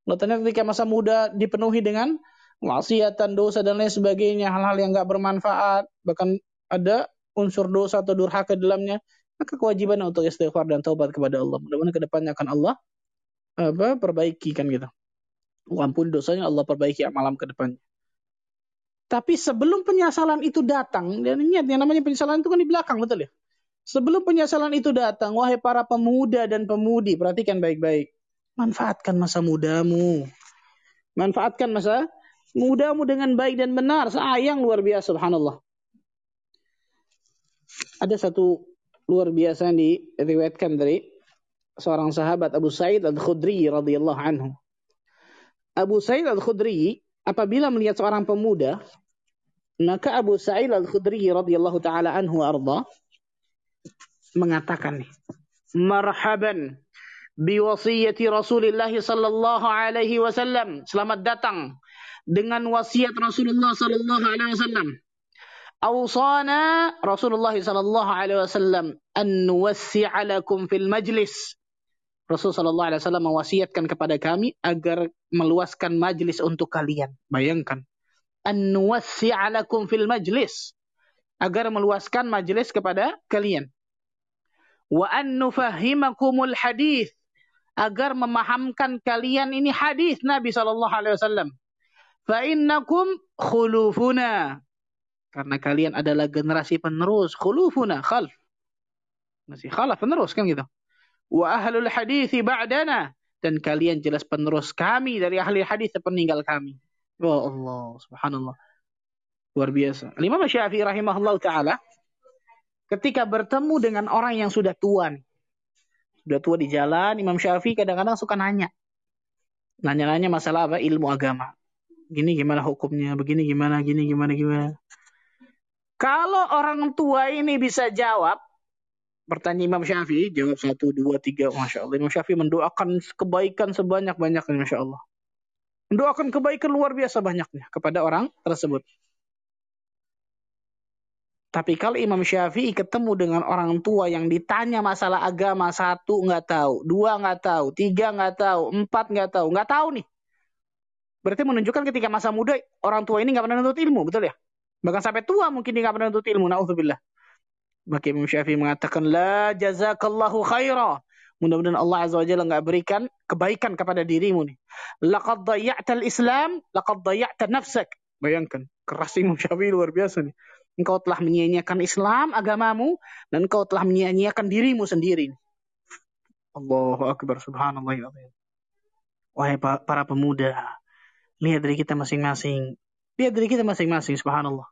Katanya ketika masa muda dipenuhi dengan maksiatan, dosa dan lain sebagainya, hal-hal yang nggak bermanfaat, bahkan ada unsur dosa atau durhaka dalamnya, maka kewajiban untuk istighfar dan taubat kepada Allah. Mudah-mudahan ke depannya akan Allah apa perbaiki kan gitu. Ampun dosanya Allah perbaiki malam ke depannya. Tapi sebelum penyesalan itu datang, dan ingat yang namanya penyesalan itu kan di belakang, betul ya? Sebelum penyesalan itu datang, wahai para pemuda dan pemudi, perhatikan baik-baik. Manfaatkan masa mudamu. Manfaatkan masa mudamu dengan baik dan benar. Sayang luar biasa, subhanallah. Ada satu luar biasa yang diriwayatkan dari seorang sahabat Abu Sa'id Al-Khudri radhiyallahu anhu. Abu Sa'id Al-Khudri apabila melihat seorang pemuda, maka Abu Sa'id Al-Khudri radhiyallahu taala anhu arda mengatakan nih, "Marhaban biwasiyati Rasulullah sallallahu alaihi wasallam." Selamat datang dengan wasiat Rasulullah sallallahu alaihi wasallam. Awsana Rasulullah sallallahu alaihi wasallam an nuwassi'a lakum fil majlis. Rasul sallallahu alaihi wasallam mewasiatkan kepada kami agar meluaskan majlis untuk kalian. Bayangkan. An nuwassi'a lakum fil majlis. Agar meluaskan majlis kepada kalian. Wa an nufahimakumul hadis. Agar memahamkan kalian ini hadis Nabi sallallahu alaihi wasallam. Fa innakum khulufuna karena kalian adalah generasi penerus. Khulufuna, khalf. Masih khalaf, penerus kan gitu. Wa ahlul hadithi ba'dana. Dan kalian jelas penerus kami dari ahli hadis peninggal kami. Ya Allah, subhanallah. Luar biasa. Imam Syafi'i rahimahullah ta'ala. Ketika bertemu dengan orang yang sudah tua nih. Sudah tua di jalan, Imam Syafi'i kadang-kadang suka nanya. Nanya-nanya masalah apa? Ilmu agama. Gini gimana hukumnya, begini gimana, gini gimana, gimana. Kalau orang tua ini bisa jawab, bertanya Imam Syafi'i, jawab satu, dua, tiga, Masya Allah. Imam Syafi'i mendoakan kebaikan sebanyak-banyaknya, Masya Allah. Mendoakan kebaikan luar biasa banyaknya kepada orang tersebut. Tapi kalau Imam Syafi'i ketemu dengan orang tua yang ditanya masalah agama, satu nggak tahu, dua nggak tahu, tiga nggak tahu, empat nggak tahu, nggak tahu nih. Berarti menunjukkan ketika masa muda orang tua ini nggak pernah nuntut ilmu, betul ya? Bahkan sampai tua mungkin dia nggak pernah nuntut ilmu. Nauzubillah. Maka Imam Syafi'i mengatakan, La jazakallahu khaira. Mudah-mudahan Allah Azza wa Jalla nggak berikan kebaikan kepada dirimu nih. Laqad dayya'ta al-Islam, laqad dayya'ta nafsak. Bayangkan, keras Imam Syafi'i luar biasa nih. Engkau telah menyia-nyiakan Islam, agamamu, dan engkau telah menyia-nyiakan dirimu sendiri. Allahu Akbar, subhanallah. Ya Wahai para pemuda, lihat dari kita masing-masing. Lihat diri kita masing-masing, subhanallah.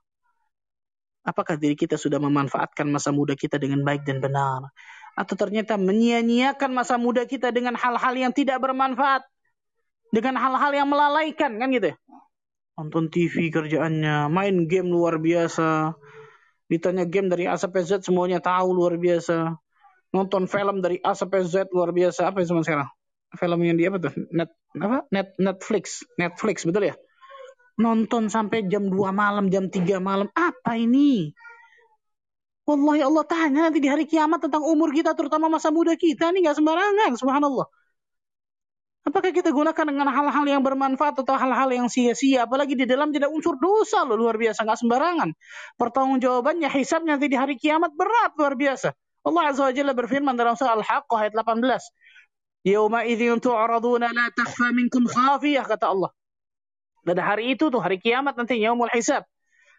Apakah diri kita sudah memanfaatkan masa muda kita dengan baik dan benar? Atau ternyata menyia-nyiakan masa muda kita dengan hal-hal yang tidak bermanfaat? Dengan hal-hal yang melalaikan, kan gitu ya? Nonton TV kerjaannya, main game luar biasa. Ditanya game dari A sampai Z semuanya tahu luar biasa. Nonton film dari A sampai Z luar biasa. Apa yang sekarang? Film yang di apa tuh? Net, apa? Net, Netflix. Netflix, betul ya? Nonton sampai jam 2 malam, jam 3 malam. Apa ini? Wallahi Allah tanya nanti di hari kiamat tentang umur kita, terutama masa muda kita. Ini gak sembarangan, subhanallah. Apakah kita gunakan dengan hal-hal yang bermanfaat atau hal-hal yang sia-sia? Apalagi di dalam tidak unsur dosa loh, luar biasa. Nggak sembarangan. Pertanggung jawabannya, hisabnya nanti di hari kiamat berat, luar biasa. Allah Azza wa Jalla berfirman dalam surah Al-Haqqah ayat 18. Yawma idhin tu'raduna la takhfa minkum khafiyah, kata Allah. Pada hari itu tuh hari kiamat nanti yaumul hisab.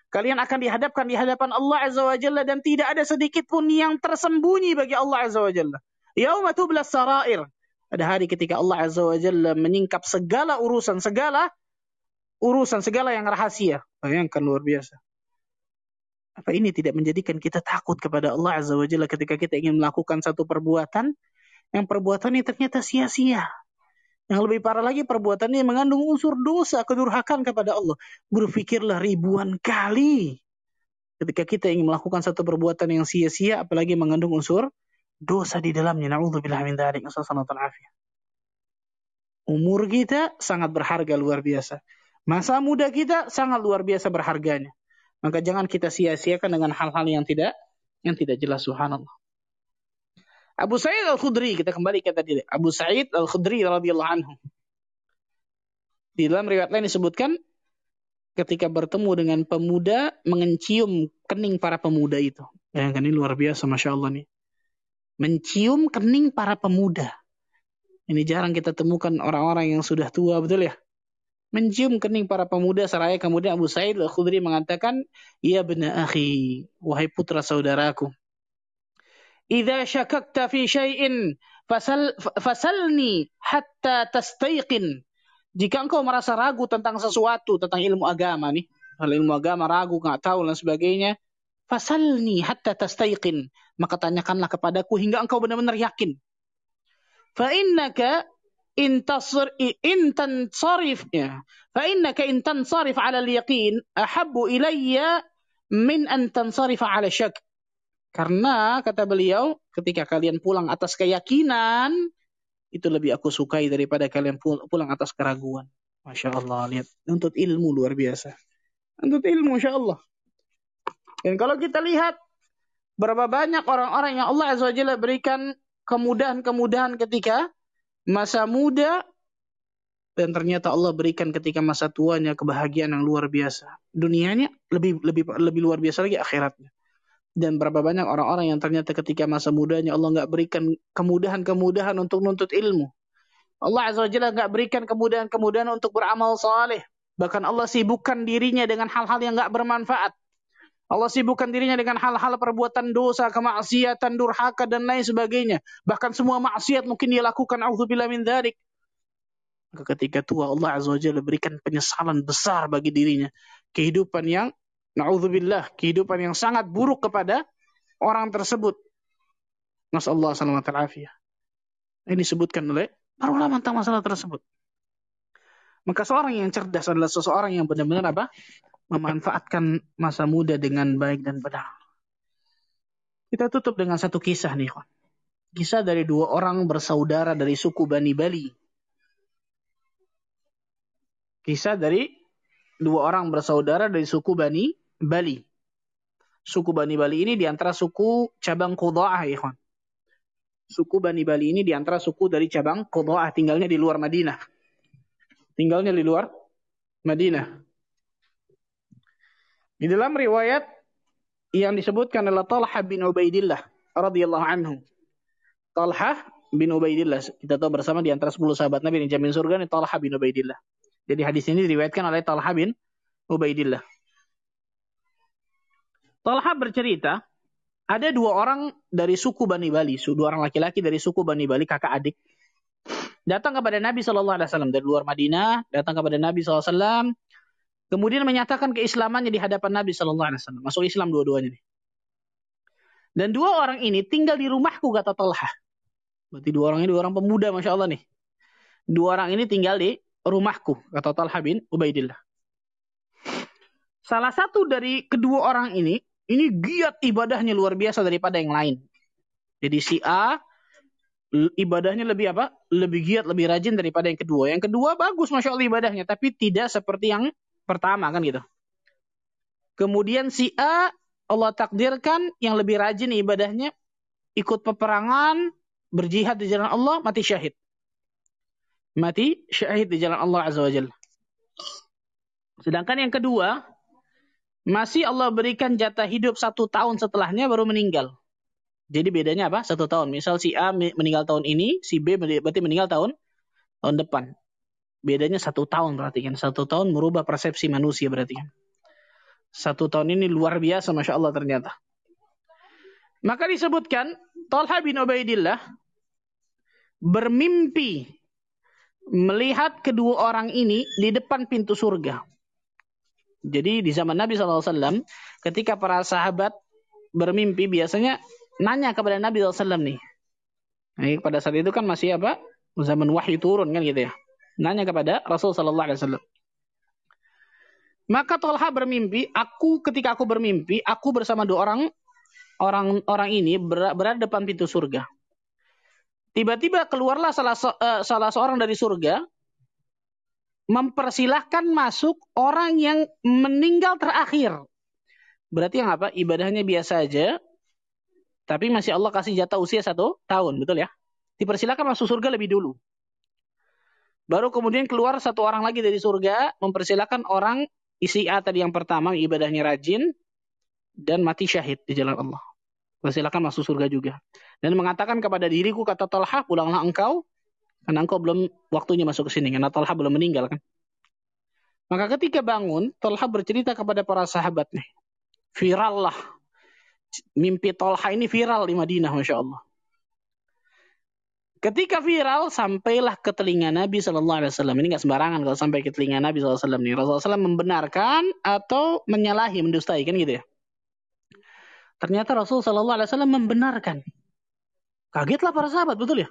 Kalian akan dihadapkan di hadapan Allah Azza wa Jalla dan tidak ada sedikit pun yang tersembunyi bagi Allah Azza wa Jalla. Yauma tublas sarair. Pada hari ketika Allah Azza wa Jalla menyingkap segala urusan, segala urusan, segala yang rahasia. Bayangkan luar biasa. Apa ini tidak menjadikan kita takut kepada Allah Azza wa Jalla ketika kita ingin melakukan satu perbuatan yang perbuatan ini ternyata sia-sia. Yang lebih parah lagi perbuatannya mengandung unsur dosa, kedurhakan kepada Allah. Berpikirlah ribuan kali ketika kita ingin melakukan satu perbuatan yang sia-sia apalagi mengandung unsur dosa di dalamnya. Nauzubillah min dzalik. Umur kita sangat berharga luar biasa. Masa muda kita sangat luar biasa berharganya. Maka jangan kita sia-siakan dengan hal-hal yang tidak yang tidak jelas subhanallah. Abu Sa'id Al-Khudri, kita kembali ke tadi. Abu Sa'id Al-Khudri radhiyallahu anhu. Di dalam riwayat lain disebutkan ketika bertemu dengan pemuda mengencium kening para pemuda itu. Bayangkan ini luar biasa Masya Allah nih. Mencium kening para pemuda. Ini jarang kita temukan orang-orang yang sudah tua, betul ya? Mencium kening para pemuda seraya kemudian Abu Sa'id Al-Khudri mengatakan, Ya benar akhi, wahai putra saudaraku. Idza syakakta fi syai'in fasal fasalni hatta tastaiqin. Jika engkau merasa ragu tentang sesuatu, tentang ilmu agama nih, hal ilmu agama ragu, nggak tahu dan sebagainya, Fasalni hatta tastaiqin. Maka tanyakanlah kepadaku hingga engkau benar-benar yakin. Fa innaka in tasr in tansarif ya. Fa innaka in tansarif ala al-yaqin ahabbu ilayya min an tansarif ala syak. Karena kata beliau, ketika kalian pulang atas keyakinan, itu lebih aku sukai daripada kalian pulang atas keraguan. Masya Allah, lihat. Untuk ilmu luar biasa. Untuk ilmu, Masya Allah. Dan kalau kita lihat, berapa banyak orang-orang yang Allah Azza wa berikan kemudahan-kemudahan ketika masa muda, dan ternyata Allah berikan ketika masa tuanya kebahagiaan yang luar biasa. Dunianya lebih lebih lebih luar biasa lagi akhiratnya. Dan berapa banyak orang-orang yang ternyata ketika masa mudanya Allah nggak berikan kemudahan-kemudahan untuk nuntut ilmu. Allah Azza wa Jalla nggak berikan kemudahan-kemudahan untuk beramal saleh. Bahkan Allah sibukkan dirinya dengan hal-hal yang nggak bermanfaat. Allah sibukkan dirinya dengan hal-hal perbuatan dosa, kemaksiatan, durhaka dan lain sebagainya. Bahkan semua maksiat mungkin dia lakukan. Auzubillah min dzalik. Maka ketika tua Allah Azza wa Jalla berikan penyesalan besar bagi dirinya. Kehidupan yang Na'udzubillah, kehidupan yang sangat buruk kepada orang tersebut. Nasallahu salamat al-afiyah. Ini disebutkan oleh para ulama tentang masalah tersebut. Maka seorang yang cerdas adalah seseorang yang benar-benar apa? Memanfaatkan masa muda dengan baik dan benar. Kita tutup dengan satu kisah nih, Kisah dari dua orang bersaudara dari suku Bani Bali. Kisah dari dua orang bersaudara dari suku Bani Bali. Suku Bani Bali ini di antara suku cabang Qudha'ah, ya Suku Bani Bali ini di antara suku dari cabang Qudha'ah, tinggalnya di luar Madinah. Tinggalnya di luar Madinah. Di dalam riwayat yang disebutkan adalah Talha bin Ubaidillah radhiyallahu anhu. Talha bin Ubaidillah. Kita tahu bersama di antara 10 sahabat Nabi yang jamin surga ini Talha bin Ubaidillah. Jadi hadis ini diriwayatkan oleh Talha bin Ubaidillah. Talha bercerita, ada dua orang dari suku Bani Bali, dua orang laki-laki dari suku Bani Bali, kakak adik, datang kepada Nabi Wasallam dari luar Madinah, datang kepada Nabi Wasallam, kemudian menyatakan keislamannya di hadapan Nabi Shallallahu Alaihi Wasallam, masuk Islam dua-duanya nih. Dan dua orang ini tinggal di rumahku kata Talha. Berarti dua orang ini dua orang pemuda, masya Allah nih. Dua orang ini tinggal di rumahku kata Talha bin Ubaidillah. Salah satu dari kedua orang ini ini giat ibadahnya luar biasa daripada yang lain. Jadi si A ibadahnya lebih apa? Lebih giat, lebih rajin daripada yang kedua. Yang kedua bagus masya Allah ibadahnya, tapi tidak seperti yang pertama kan gitu. Kemudian si A Allah takdirkan yang lebih rajin ibadahnya ikut peperangan, berjihad di jalan Allah, mati syahid. Mati syahid di jalan Allah Azza wa. Sedangkan yang kedua, masih Allah berikan jatah hidup satu tahun setelahnya baru meninggal. Jadi bedanya apa? Satu tahun. Misal si A meninggal tahun ini, si B berarti meninggal tahun tahun depan. Bedanya satu tahun berarti kan. Satu tahun merubah persepsi manusia berarti kan. Satu tahun ini luar biasa Masya Allah ternyata. Maka disebutkan Talha bin Ubaidillah bermimpi melihat kedua orang ini di depan pintu surga. Jadi di zaman Nabi SAW, ketika para sahabat bermimpi biasanya nanya kepada Nabi SAW nih. Nah, pada saat itu kan masih apa? Zaman wahyu turun kan gitu ya. Nanya kepada Rasul Sallallahu Alaihi Wasallam. Maka Tolha bermimpi, aku ketika aku bermimpi, aku bersama dua orang orang orang ini berada depan pintu surga. Tiba-tiba keluarlah salah uh, salah seorang dari surga mempersilahkan masuk orang yang meninggal terakhir. Berarti yang apa? Ibadahnya biasa aja, tapi masih Allah kasih jatah usia satu tahun, betul ya? Dipersilahkan masuk surga lebih dulu. Baru kemudian keluar satu orang lagi dari surga, mempersilahkan orang isi A tadi yang pertama, ibadahnya rajin, dan mati syahid di jalan Allah. Persilahkan masuk surga juga. Dan mengatakan kepada diriku, kata Talha, pulanglah engkau, karena engkau belum waktunya masuk ke sini. Karena Talha belum meninggal kan. Maka ketika bangun, Talha bercerita kepada para sahabat nih. Viral lah. Mimpi Talha ini viral di Madinah, Masya Allah. Ketika viral, sampailah ke telinga Nabi Shallallahu Alaihi Wasallam. Ini nggak sembarangan kalau sampai ke telinga Nabi Shallallahu Alaihi Wasallam. Rasulullah SAW membenarkan atau menyalahi, mendustai kan gitu ya. Ternyata Rasul Shallallahu Alaihi Wasallam membenarkan. Kagetlah para sahabat, betul ya?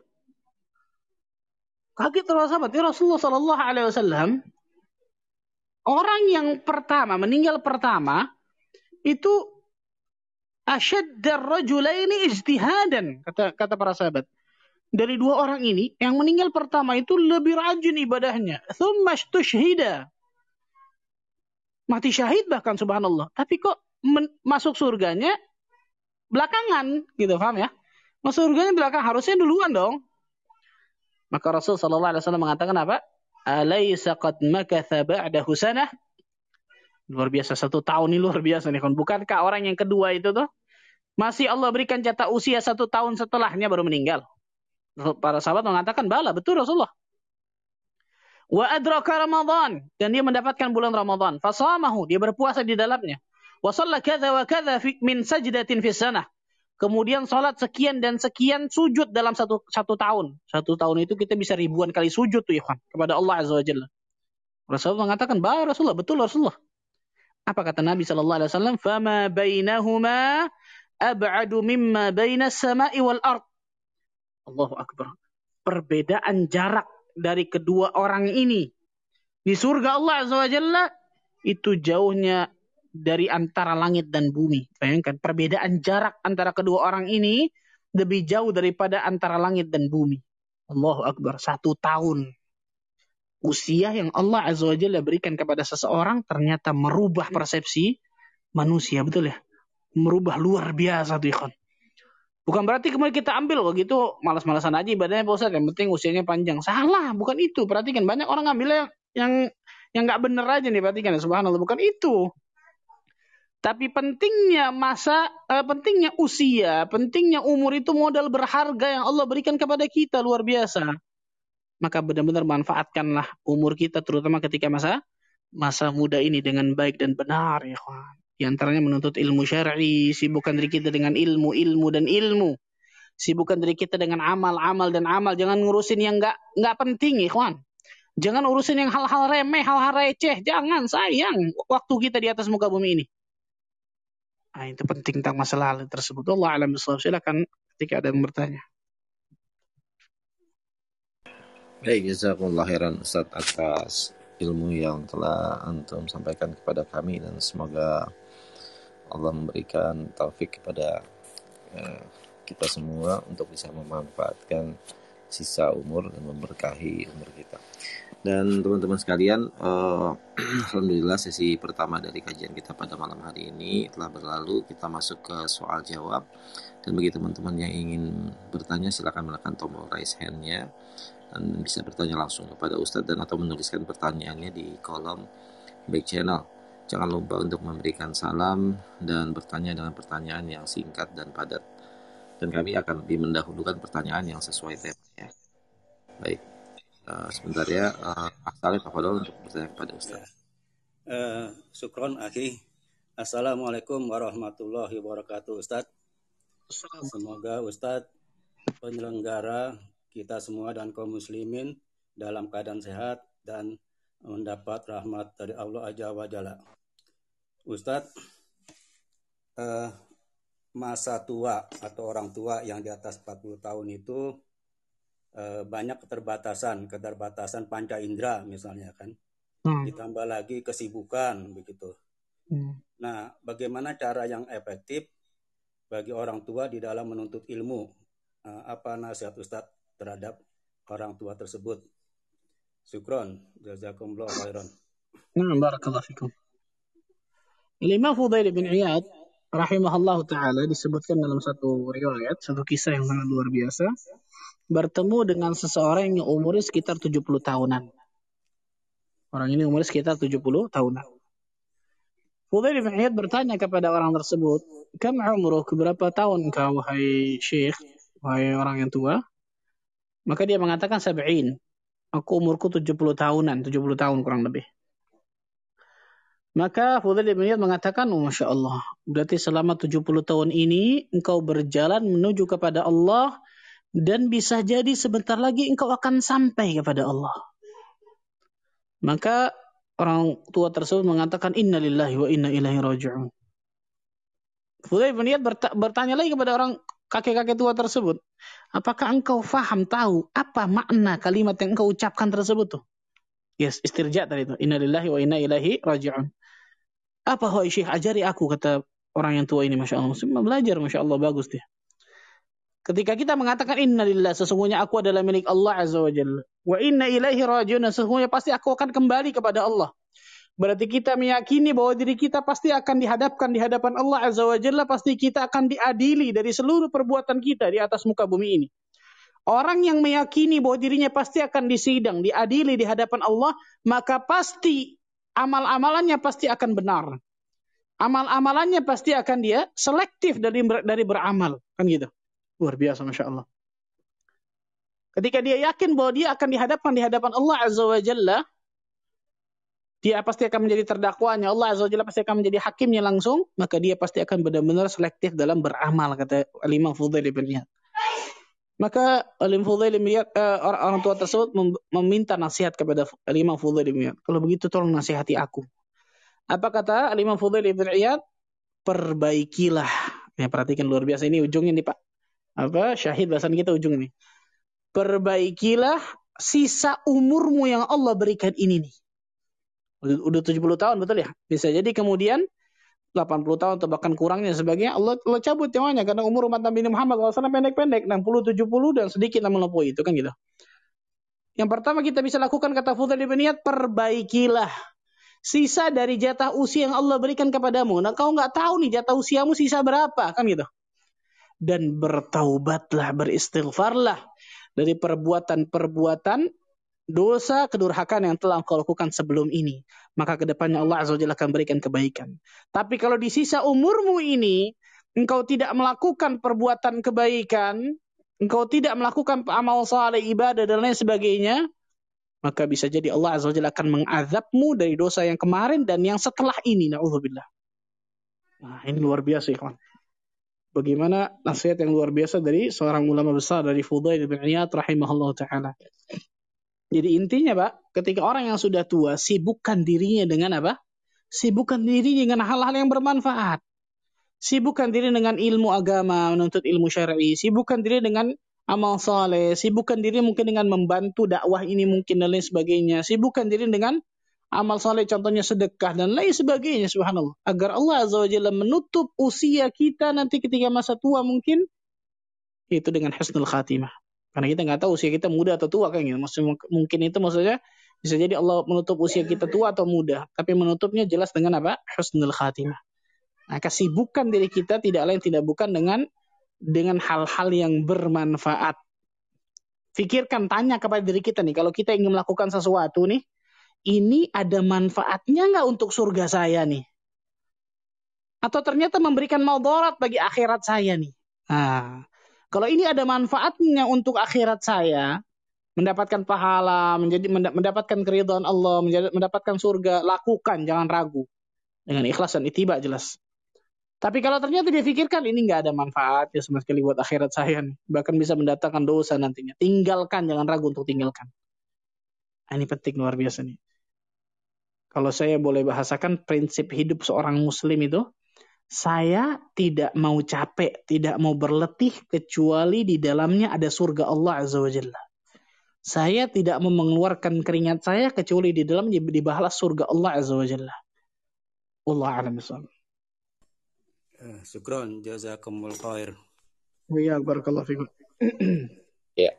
Kaget para sahabat. Ya Rasulullah Shallallahu Alaihi Wasallam orang yang pertama meninggal pertama itu asyaddar rajulaini ijtihadan kata kata para sahabat dari dua orang ini yang meninggal pertama itu lebih rajin ibadahnya. Thumma tushhida mati syahid bahkan subhanallah. Tapi kok masuk surganya belakangan gitu paham ya? Masuk surganya belakang harusnya duluan dong. Maka Rasul sallallahu alaihi wasallam mengatakan apa? Alaysa qad makatha ba'dahu sanah Luar biasa satu tahun ini luar biasa nih kan. Bukankah orang yang kedua itu tuh masih Allah berikan jatah usia satu tahun setelahnya baru meninggal. Para sahabat mengatakan bala betul Rasulullah. Wa adraka Ramadan dan dia mendapatkan bulan Ramadan. Fasamahu dia berpuasa di dalamnya. Wa shalla kadza wa kadza min sajdatin fi sanah. Kemudian sholat sekian dan sekian sujud dalam satu satu tahun. Satu tahun itu kita bisa ribuan kali sujud tuh kan kepada Allah Azza wa Jalla. Rasulullah mengatakan, bah Rasulullah, betul Rasulullah. Apa kata Nabi sallallahu alaihi wasallam? "Fama bainahuma ab'adu mimma bainas sama'i wal ard." Allahu akbar. Perbedaan jarak dari kedua orang ini di surga Allah azza wajalla itu jauhnya dari antara langit dan bumi. Bayangkan perbedaan jarak antara kedua orang ini lebih jauh daripada antara langit dan bumi. Allahu akbar. Satu tahun usia yang Allah Azza wa Jalla berikan kepada seseorang ternyata merubah persepsi manusia, betul ya? Merubah luar biasa tuh ikhwan. Bukan berarti kemudian kita ambil kok gitu malas-malasan aja ibadahnya Pak yang penting usianya panjang. Salah, bukan itu. Perhatikan banyak orang ngambil yang yang nggak bener aja nih perhatikan ya subhanallah, bukan itu. Tapi pentingnya masa, eh, pentingnya usia, pentingnya umur itu modal berharga yang Allah berikan kepada kita luar biasa maka benar-benar manfaatkanlah umur kita terutama ketika masa masa muda ini dengan baik dan benar ya kawan. Di antaranya menuntut ilmu syar'i, sibukkan diri kita dengan ilmu, ilmu dan ilmu. Sibukkan diri kita dengan amal, amal dan amal. Jangan ngurusin yang nggak nggak penting kawan. Jangan urusin yang hal-hal remeh, hal-hal receh. Jangan, sayang waktu kita di atas muka bumi ini. Nah, itu penting tentang masalah tersebut. Allah alam Silakan ketika ada yang bertanya. Baik, jazakumullah khairan Ustaz atas ilmu yang telah antum sampaikan kepada kami dan semoga Allah memberikan taufik kepada eh, kita semua untuk bisa memanfaatkan sisa umur dan memberkahi umur kita. Dan teman-teman sekalian, eh, <clears throat> alhamdulillah sesi pertama dari kajian kita pada malam hari ini telah berlalu. Kita masuk ke soal jawab. Dan bagi teman-teman yang ingin bertanya silakan menekan tombol raise hand-nya dan bisa bertanya langsung kepada Ustadz dan atau menuliskan pertanyaannya di kolom back channel. Jangan lupa untuk memberikan salam dan bertanya dengan pertanyaan yang singkat dan padat. Dan kami akan lebih mendahulukan pertanyaan yang sesuai temanya. Baik, uh, sebentar ya. Uh, Afadol untuk bertanya kepada Ustaz. Ya. Uh, Sukron, Aki. Assalamualaikum warahmatullahi wabarakatuh, Ustaz. Semoga Ustadz penyelenggara kita semua dan kaum muslimin dalam keadaan sehat dan mendapat rahmat dari Allah Azza wa Jalla. Ustadz, eh, masa tua atau orang tua yang di atas 40 tahun itu eh, banyak keterbatasan, keterbatasan panca indera misalnya kan. Hmm. Ditambah lagi kesibukan begitu. Hmm. Nah, bagaimana cara yang efektif bagi orang tua di dalam menuntut ilmu? Eh, apa nasihat Ustadz terhadap orang tua tersebut. Syukron, jazakumullah khairan. Nah, barakallahu fikum. Imam Fudail bin Iyad rahimahullah taala disebutkan dalam satu riwayat, satu kisah yang sangat luar biasa, bertemu dengan seseorang yang umurnya sekitar 70 tahunan. Orang ini umurnya sekitar 70 tahunan. Fudail bin Iyad bertanya kepada orang tersebut, "Kam umruk? Berapa tahun kau wahai syekh, wahai orang yang tua?" Maka dia mengatakan sab'in. Aku umurku 70 tahunan, 70 tahun kurang lebih. Maka Fudail bin Iyad mengatakan, oh, Masya Allah, berarti selama 70 tahun ini engkau berjalan menuju kepada Allah dan bisa jadi sebentar lagi engkau akan sampai kepada Allah. Maka orang tua tersebut mengatakan, Inna lillahi wa inna ilaihi raji'un. Fudail bin Iyad bertanya lagi kepada orang kakek-kakek tua tersebut, apakah engkau faham tahu apa makna kalimat yang engkau ucapkan tersebut tuh? Yes, istirja tadi itu. Innalillahi wa inna ilaihi raji'un. Apa hai Syekh ajari aku kata orang yang tua ini Masya Allah. Muslim belajar Masya Allah bagus dia. Ketika kita mengatakan innalillah sesungguhnya aku adalah milik Allah Azza wa Jalla. Wa inna ilaihi raji'un sesungguhnya pasti aku akan kembali kepada Allah. Berarti kita meyakini bahwa diri kita pasti akan dihadapkan di hadapan Allah Azza wa Jalla, pasti kita akan diadili dari seluruh perbuatan kita di atas muka bumi ini. Orang yang meyakini bahwa dirinya pasti akan disidang, diadili di hadapan Allah, maka pasti amal-amalannya pasti akan benar. Amal-amalannya pasti akan dia selektif dari dari beramal, kan gitu. Luar biasa, Masya Allah. Ketika dia yakin bahwa dia akan dihadapkan di hadapan Allah Azza wa Jalla, dia pasti akan menjadi terdakwanya. Allah Azza wa Jalla pasti akan menjadi hakimnya langsung, maka dia pasti akan benar-benar selektif dalam beramal, kata Imam Fudail ibn Iyad. Maka Alim Fudail ibn Iyad, uh, orang, orang tua tersebut meminta nasihat kepada Imam Fudail ibn Iyad. Kalau begitu tolong nasihati aku. Apa kata Imam Fudail ibn Iyad? Perbaikilah. Ya, perhatikan luar biasa ini ujungnya nih Pak apa syahid bahasan kita ujung ini. Perbaikilah sisa umurmu yang Allah berikan ini nih. Udah 70 tahun betul ya? Bisa jadi kemudian 80 tahun atau bahkan kurangnya sebagainya Allah, Allah cabut nyawanya karena umur umat Nabi Muhammad SAW pendek-pendek 60 70 dan sedikit melampaui itu kan gitu. Yang pertama kita bisa lakukan kata Fudail bin Iyad perbaikilah sisa dari jatah usia yang Allah berikan kepadamu. Nah kau nggak tahu nih jatah usiamu sisa berapa kan gitu dan bertaubatlah, beristighfarlah dari perbuatan-perbuatan dosa kedurhakaan yang telah engkau lakukan sebelum ini. Maka ke depannya Allah Azza Jalla akan berikan kebaikan. Tapi kalau di sisa umurmu ini, engkau tidak melakukan perbuatan kebaikan, engkau tidak melakukan amal saleh, ibadah dan lain sebagainya, maka bisa jadi Allah Azza Jalla akan mengazabmu dari dosa yang kemarin dan yang setelah ini. Na'udzubillah. Nah, ini luar biasa, ya kawan bagaimana nasihat yang luar biasa dari seorang ulama besar dari Fudail bin Iyad rahimahullah taala. Jadi intinya, Pak, ketika orang yang sudah tua sibukkan dirinya dengan apa? Sibukkan diri dengan hal-hal yang bermanfaat. Sibukkan diri dengan ilmu agama, menuntut ilmu syar'i, sibukkan diri dengan amal saleh, sibukkan diri mungkin dengan membantu dakwah ini mungkin dan lain sebagainya. Sibukkan diri dengan amal saleh contohnya sedekah dan lain sebagainya subhanallah agar Allah azza wajalla menutup usia kita nanti ketika masa tua mungkin itu dengan husnul khatimah karena kita nggak tahu usia kita muda atau tua kan gitu mungkin itu maksudnya bisa jadi Allah menutup usia kita tua atau muda. Tapi menutupnya jelas dengan apa? Husnul khatimah. Nah kesibukan diri kita tidak lain tidak bukan dengan dengan hal-hal yang bermanfaat. Fikirkan, tanya kepada diri kita nih, kalau kita ingin melakukan sesuatu nih, ini ada manfaatnya nggak untuk surga saya nih? Atau ternyata memberikan maudorat bagi akhirat saya nih? Nah, kalau ini ada manfaatnya untuk akhirat saya, mendapatkan pahala, menjadi mendapatkan keridhaan Allah, mendapatkan surga, lakukan, jangan ragu. Dengan ikhlas dan itiba jelas. Tapi kalau ternyata dia pikirkan ini nggak ada manfaat ya sama sekali buat akhirat saya. Bahkan bisa mendatangkan dosa nantinya. Tinggalkan, jangan ragu untuk tinggalkan. Nah, ini penting luar biasa nih kalau saya boleh bahasakan prinsip hidup seorang muslim itu, saya tidak mau capek, tidak mau berletih kecuali di dalamnya ada surga Allah Azza wa Jalla. Saya tidak mau mengeluarkan keringat saya kecuali di dalamnya dibalas surga Allah Azza wa Jalla. Allah alam eh, Syukron, jazakumul khair. Ya, barakallahu fikum. <clears throat> ya,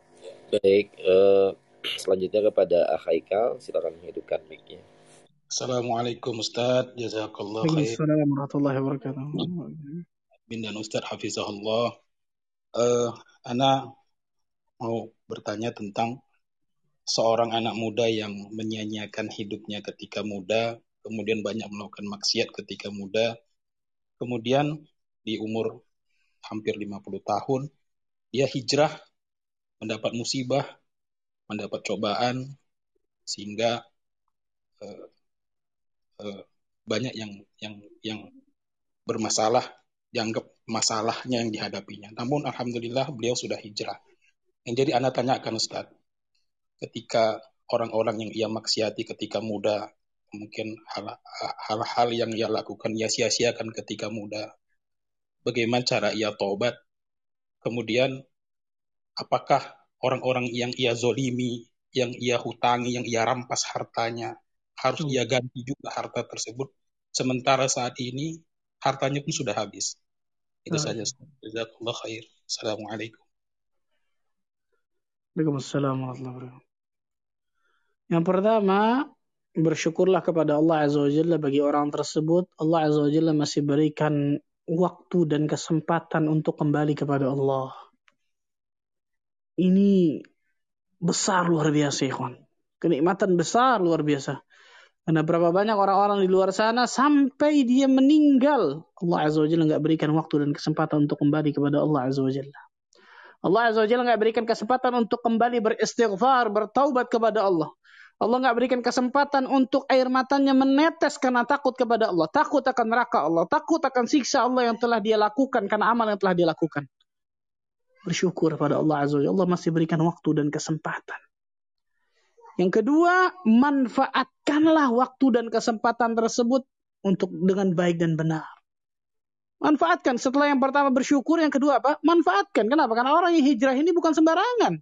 baik. Uh, selanjutnya kepada Akhaikal, silakan hidupkan mic-nya. Assalamualaikum Ustaz, jazakallah khair. Assalamualaikum warahmatullahi wabarakatuh. Bin dan Ustaz hafizahullah. Uh, Ana mau bertanya tentang seorang anak muda yang menyanyiakan hidupnya ketika muda, kemudian banyak melakukan maksiat ketika muda, kemudian di umur hampir 50 tahun, dia hijrah, mendapat musibah, mendapat cobaan, sehingga uh, Eh, banyak yang yang yang bermasalah dianggap masalahnya yang dihadapinya. Namun alhamdulillah beliau sudah hijrah. Yang jadi anak tanyakan Ustaz, ketika orang-orang yang ia maksiati ketika muda, mungkin hal-hal yang ia lakukan ia sia-siakan ketika muda. bagaimana cara ia taubat, kemudian apakah orang-orang yang ia zolimi, yang ia hutangi, yang ia rampas hartanya, harus ia ganti juga harta tersebut, sementara saat ini hartanya pun sudah habis. Itu saja. Jazakallah khair. Assalamualaikum. Waalaikumsalam warahmatullahi wabarakatuh. Yang pertama, bersyukurlah kepada Allah Azza wa Jalla bagi orang tersebut. Allah Azza wa Jalla masih berikan waktu dan kesempatan untuk kembali kepada Allah. Ini besar luar biasa, ikhwan. Kenikmatan besar luar biasa. Karena berapa banyak orang-orang di luar sana sampai dia meninggal. Allah Azza wa Jalla nggak berikan waktu dan kesempatan untuk kembali kepada Allah Azza wa Jalla. Allah Azza wa Jalla nggak berikan kesempatan untuk kembali beristighfar, bertaubat kepada Allah. Allah nggak berikan kesempatan untuk air matanya menetes karena takut kepada Allah, takut akan neraka Allah, takut akan siksa Allah yang telah dia lakukan karena amal yang telah dia lakukan. Bersyukur pada Allah Azza wa Allah masih berikan waktu dan kesempatan. Yang kedua, manfaatkanlah waktu dan kesempatan tersebut untuk dengan baik dan benar. Manfaatkan. Setelah yang pertama bersyukur, yang kedua apa? Manfaatkan. Kenapa? Karena orang yang hijrah ini bukan sembarangan.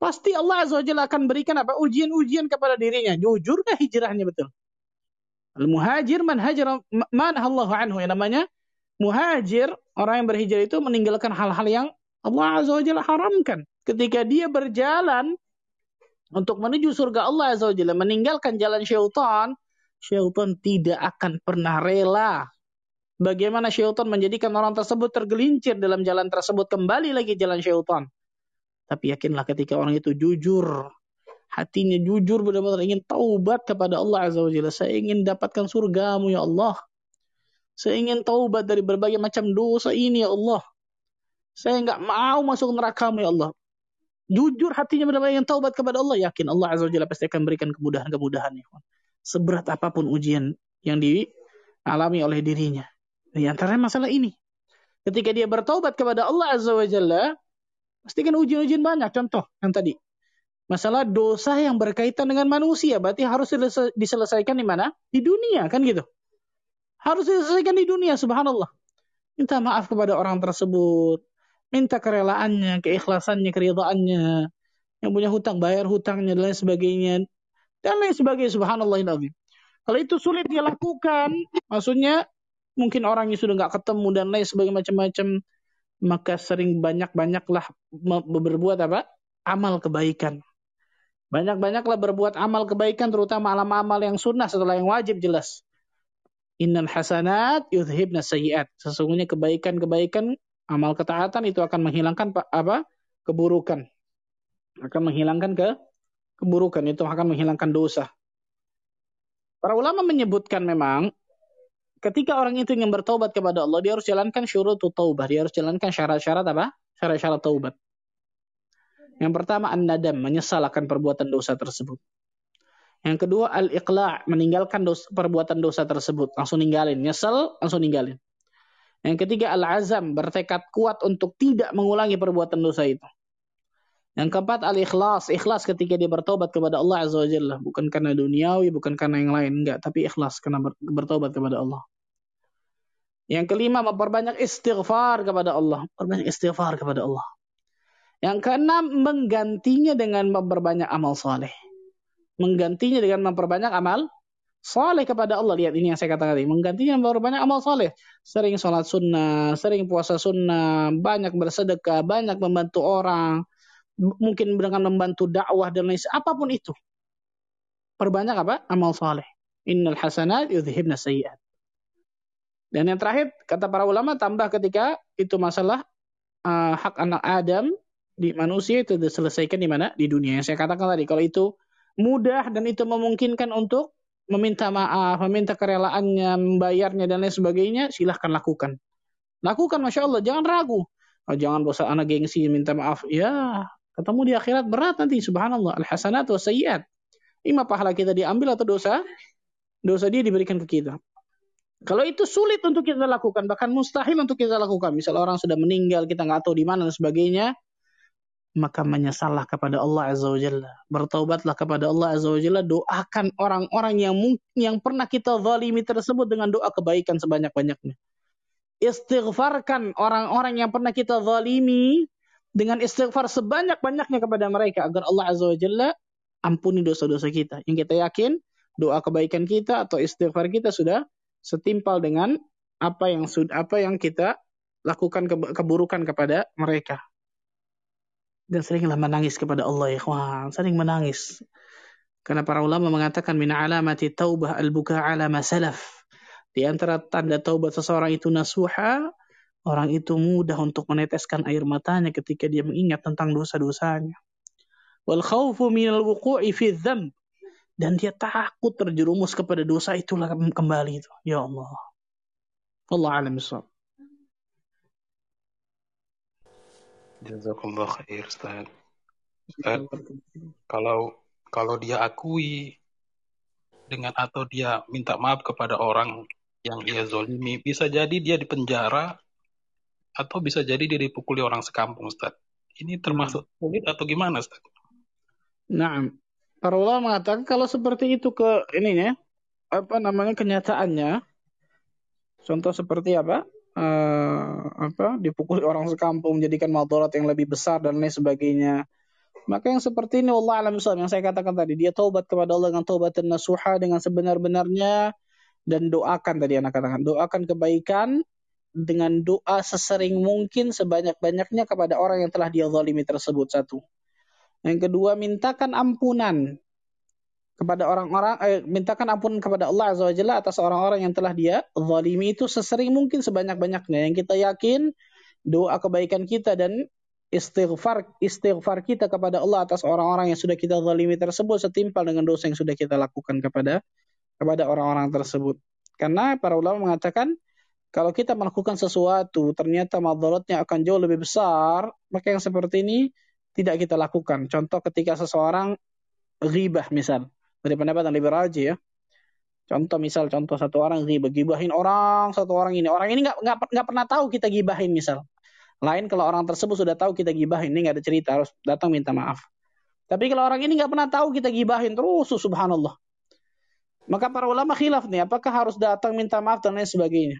Pasti Allah Azza wa Jalla akan berikan apa? Ujian-ujian kepada dirinya. Jujurkah hijrahnya betul? Al-muhajir man hajar man Allah anhu. Yang namanya muhajir, orang yang berhijrah itu meninggalkan hal-hal yang Allah Azza wa Jalla haramkan. Ketika dia berjalan untuk menuju surga Allah Azza wa Jalla, meninggalkan jalan syaitan, syaitan tidak akan pernah rela bagaimana syaitan menjadikan orang tersebut tergelincir dalam jalan tersebut kembali lagi jalan syaitan. Tapi yakinlah ketika orang itu jujur, hatinya jujur benar-benar ingin taubat kepada Allah Azza wa Jalla. Saya ingin dapatkan surgamu ya Allah. Saya ingin taubat dari berbagai macam dosa ini ya Allah. Saya enggak mau masuk nerakamu ya Allah. Jujur hatinya benar-benar ingin taubat kepada Allah. Yakin Allah Azza wa Jalla pasti akan berikan kemudahan-kemudahan. Ya Seberat apa pun ujian yang dialami oleh dirinya. Di antaranya masalah ini. Ketika dia bertaubat kepada Allah Azza wa Jalla, Pasti kan ujian-ujian banyak. Contoh yang tadi. Masalah dosa yang berkaitan dengan manusia. Berarti harus diselesaikan di mana? Di dunia kan gitu. Harus diselesaikan di dunia subhanallah. Minta maaf kepada orang tersebut. Minta kerelaannya, keikhlasannya, keridaannya. Yang punya hutang, bayar hutangnya, dan lain sebagainya. Dan lain sebagainya subhanallah. Kalau itu sulit dia lakukan, maksudnya mungkin orangnya sudah nggak ketemu dan lain sebagainya macam-macam maka sering banyak-banyaklah berbuat apa? Amal kebaikan. Banyak-banyaklah berbuat amal kebaikan terutama amal-amal yang sunnah setelah yang wajib jelas. Innal hasanat yudhibna sayyiat. Sesungguhnya kebaikan-kebaikan amal ketaatan itu akan menghilangkan apa? keburukan. Akan menghilangkan ke keburukan itu akan menghilangkan dosa. Para ulama menyebutkan memang ketika orang itu ingin bertobat kepada Allah, dia harus jalankan syurut taubah. Dia harus jalankan syarat-syarat apa? Syarat-syarat taubat. Yang pertama, an-nadam, menyesal akan perbuatan dosa tersebut. Yang kedua, al-iqla' meninggalkan dosa, perbuatan dosa tersebut. Langsung ninggalin. Nyesel, langsung ninggalin. Yang ketiga, al-azam, bertekad kuat untuk tidak mengulangi perbuatan dosa itu. Yang keempat, al-ikhlas. Ikhlas ketika dia bertobat kepada Allah Azza wa Jalla. Bukan karena duniawi, bukan karena yang lain. Enggak, tapi ikhlas karena bertobat kepada Allah. Yang kelima, memperbanyak istighfar kepada Allah. Memperbanyak istighfar kepada Allah. Yang keenam, menggantinya dengan memperbanyak amal soleh. Menggantinya dengan memperbanyak amal soleh kepada Allah. Lihat ini yang saya katakan tadi. Menggantinya memperbanyak amal soleh. Sering sholat sunnah, sering puasa sunnah, banyak bersedekah, banyak membantu orang, mungkin dengan membantu dakwah dan lain apa pun itu. Perbanyak apa? Amal soleh. Innal hasanat yudhibna sayyiat. Dan yang terakhir, kata para ulama, tambah ketika itu masalah uh, hak anak Adam di manusia itu diselesaikan di mana? Di dunia. Yang saya katakan tadi, kalau itu mudah dan itu memungkinkan untuk meminta maaf, meminta kerelaannya, membayarnya, dan lain sebagainya, silahkan lakukan. Lakukan, Masya Allah. Jangan ragu. Oh, jangan bosan anak gengsi, minta maaf. Ya, ketemu di akhirat berat nanti. Subhanallah. Al-hasanat wa sayyiat. Ima pahala kita diambil atau dosa? Dosa dia diberikan ke kita. Kalau itu sulit untuk kita lakukan, bahkan mustahil untuk kita lakukan. Misal orang sudah meninggal, kita nggak tahu di mana dan sebagainya, maka menyesallah kepada Allah Azza wa Jalla. Bertaubatlah kepada Allah Azza wa Jalla. Doakan orang-orang yang yang pernah kita zalimi tersebut dengan doa kebaikan sebanyak-banyaknya. istighfarkan orang-orang yang pernah kita zalimi dengan istighfar sebanyak-banyaknya kepada mereka agar Allah Azza wa Jalla ampuni dosa-dosa kita. Yang kita yakin doa kebaikan kita atau istighfar kita sudah setimpal dengan apa yang apa yang kita lakukan keburukan kepada mereka. Dan seringlah menangis kepada Allah ya kawan, sering menangis. Karena para ulama mengatakan min alamati taubah al-buka ala salaf di antara tanda taubat seseorang itu nasuha, orang itu mudah untuk meneteskan air matanya ketika dia mengingat tentang dosa-dosanya. Wal khawfu minal wuqu'i fi dan dia takut terjerumus kepada dosa itulah kembali itu. Ya Allah. Allah alam Jazakallah khair Ustaz. Ustaz, kalau kalau dia akui dengan atau dia minta maaf kepada orang yang dia zolimi. Bisa jadi dia dipenjara atau bisa jadi dia dipukuli orang sekampung, Ustaz. Ini termasuk hmm. sulit atau gimana, Ustaz? Nah, para ulama mengatakan kalau seperti itu ke ini ya, apa namanya kenyataannya, contoh seperti apa? Uh, apa dipukuli orang sekampung menjadikan madarat yang lebih besar dan lain sebagainya. Maka yang seperti ini Allah alam yang saya katakan tadi dia taubat kepada Allah dengan taubat dan nasuha dengan sebenar-benarnya dan doakan tadi anak katakan doakan kebaikan dengan doa sesering mungkin sebanyak-banyaknya kepada orang yang telah dia zalimi tersebut satu. Yang kedua mintakan ampunan kepada orang-orang eh, mintakan ampunan kepada Allah Azza wa Jalla atas orang-orang yang telah dia zalimi itu sesering mungkin sebanyak-banyaknya. Yang kita yakin doa kebaikan kita dan istighfar istighfar kita kepada Allah atas orang-orang yang sudah kita zalimi tersebut setimpal dengan dosa yang sudah kita lakukan kepada kepada orang-orang tersebut. Karena para ulama mengatakan kalau kita melakukan sesuatu ternyata madaratnya akan jauh lebih besar, maka yang seperti ini tidak kita lakukan. Contoh ketika seseorang ghibah misal, dari pendapat yang lebih rajin ya. Contoh misal contoh satu orang ghibah, gibahin orang, satu orang ini. Orang ini nggak nggak pernah tahu kita gibahin misal. Lain kalau orang tersebut sudah tahu kita gibahin, ini nggak ada cerita harus datang minta maaf. Tapi kalau orang ini nggak pernah tahu kita gibahin terus, subhanallah. Maka para ulama khilaf nih, apakah harus datang minta maaf dan lain sebagainya.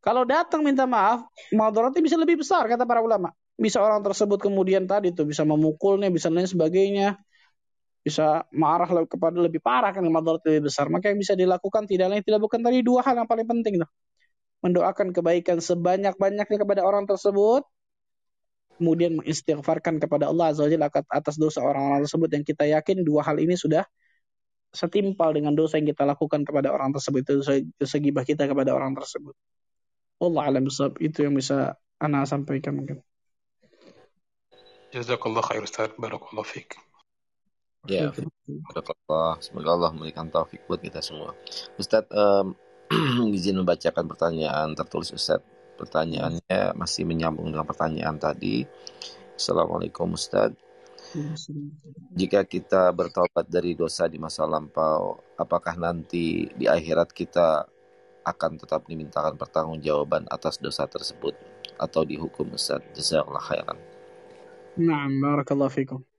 Kalau datang minta maaf, madaratnya bisa lebih besar kata para ulama. Bisa orang tersebut kemudian tadi tuh bisa memukulnya, bisa lain sebagainya. Bisa marah kepada lebih parah kan madarat lebih besar. Maka yang bisa dilakukan tidak lain tidak bukan tadi dua hal yang paling penting tuh. Mendoakan kebaikan sebanyak-banyaknya kepada orang tersebut, kemudian mengistighfarkan kepada Allah Azza wa atas dosa orang-orang tersebut yang kita yakin dua hal ini sudah setimpal dengan dosa yang kita lakukan kepada orang tersebut itu dosa gibah kita kepada orang tersebut. Allah alam itu yang bisa ana sampaikan mungkin. Jazakallah khair Ustaz. Barakallah fiik. Ya, barakallah. Semoga Allah memberikan taufik buat kita semua. Ustaz, um, <clears throat> izin membacakan pertanyaan tertulis Ustaz. Pertanyaannya masih menyambung dengan pertanyaan tadi. Assalamualaikum Ustaz. Jika kita bertobat dari dosa di masa lampau, apakah nanti di akhirat kita akan tetap dimintakan pertanggungjawaban atas dosa tersebut atau dihukum Ustaz? Jazakallah khairan. Nah, barakallahu fikum.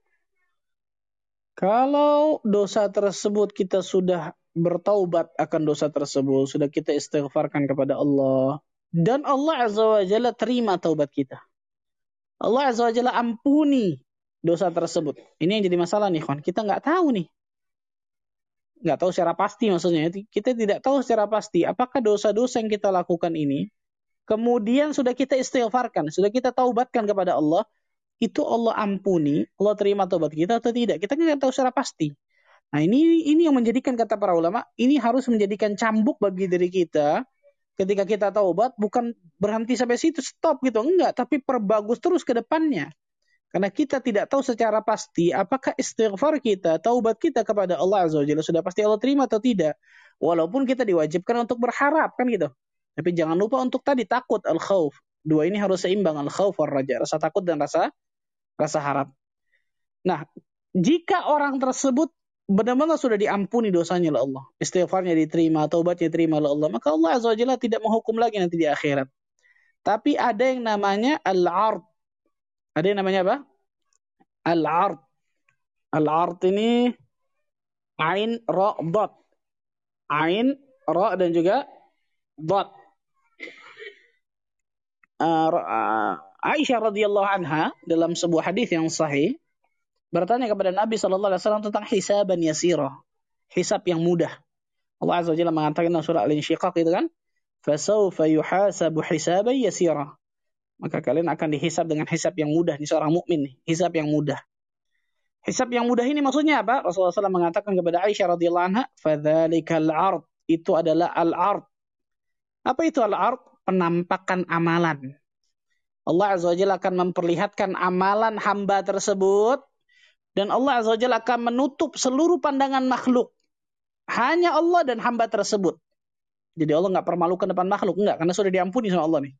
Kalau dosa tersebut kita sudah bertaubat akan dosa tersebut, sudah kita istighfarkan kepada Allah, dan Allah Azza wa Jalla terima taubat kita. Allah Azza wa Jalla ampuni dosa tersebut. Ini yang jadi masalah nih, kawan. Kita nggak tahu nih. Nggak tahu secara pasti maksudnya. Kita tidak tahu secara pasti apakah dosa-dosa yang kita lakukan ini kemudian sudah kita istighfarkan, sudah kita taubatkan kepada Allah, itu Allah ampuni, Allah terima taubat kita atau tidak. Kita nggak tahu secara pasti. Nah ini ini yang menjadikan kata para ulama, ini harus menjadikan cambuk bagi diri kita ketika kita taubat bukan berhenti sampai situ stop gitu enggak tapi perbagus terus ke depannya karena kita tidak tahu secara pasti apakah istighfar kita, taubat kita kepada Allah Azza wa Jalla sudah pasti Allah terima atau tidak. Walaupun kita diwajibkan untuk berharap kan gitu. Tapi jangan lupa untuk tadi takut al khawf. Dua ini harus seimbang al khawf rasa takut dan rasa rasa harap. Nah, jika orang tersebut benar-benar sudah diampuni dosanya oleh Allah, istighfarnya diterima, taubatnya diterima oleh Allah, maka Allah Azza wa tidak menghukum lagi nanti di akhirat. Tapi ada yang namanya al-ard ada yang namanya apa? Al-ard. Al-ard ini ain, ra, dot. Ain, ra, dan juga dot. uh, Aisyah radhiyallahu anha dalam sebuah hadis yang sahih bertanya kepada Nabi sallallahu alaihi wasallam tentang hisaban yasira, hisab yang mudah. Allah Azza wa Jalla mengatakan dalam surah Al-Insyiqaq itu kan, "Fasawfa yuhasabu hisaban yasira." Maka kalian akan dihisab dengan hisab yang mudah. Ini seorang mukmin nih, hisab yang mudah. Hisab yang mudah ini maksudnya apa? Rasulullah SAW mengatakan kepada Aisyah radhiyallahu anha, "Fadzalikal ard." Itu adalah al-ard. Apa itu al-ard? Penampakan amalan. Allah Azza wa akan memperlihatkan amalan hamba tersebut dan Allah Azza wa akan menutup seluruh pandangan makhluk. Hanya Allah dan hamba tersebut. Jadi Allah nggak permalukan depan makhluk, enggak, karena sudah diampuni sama Allah nih.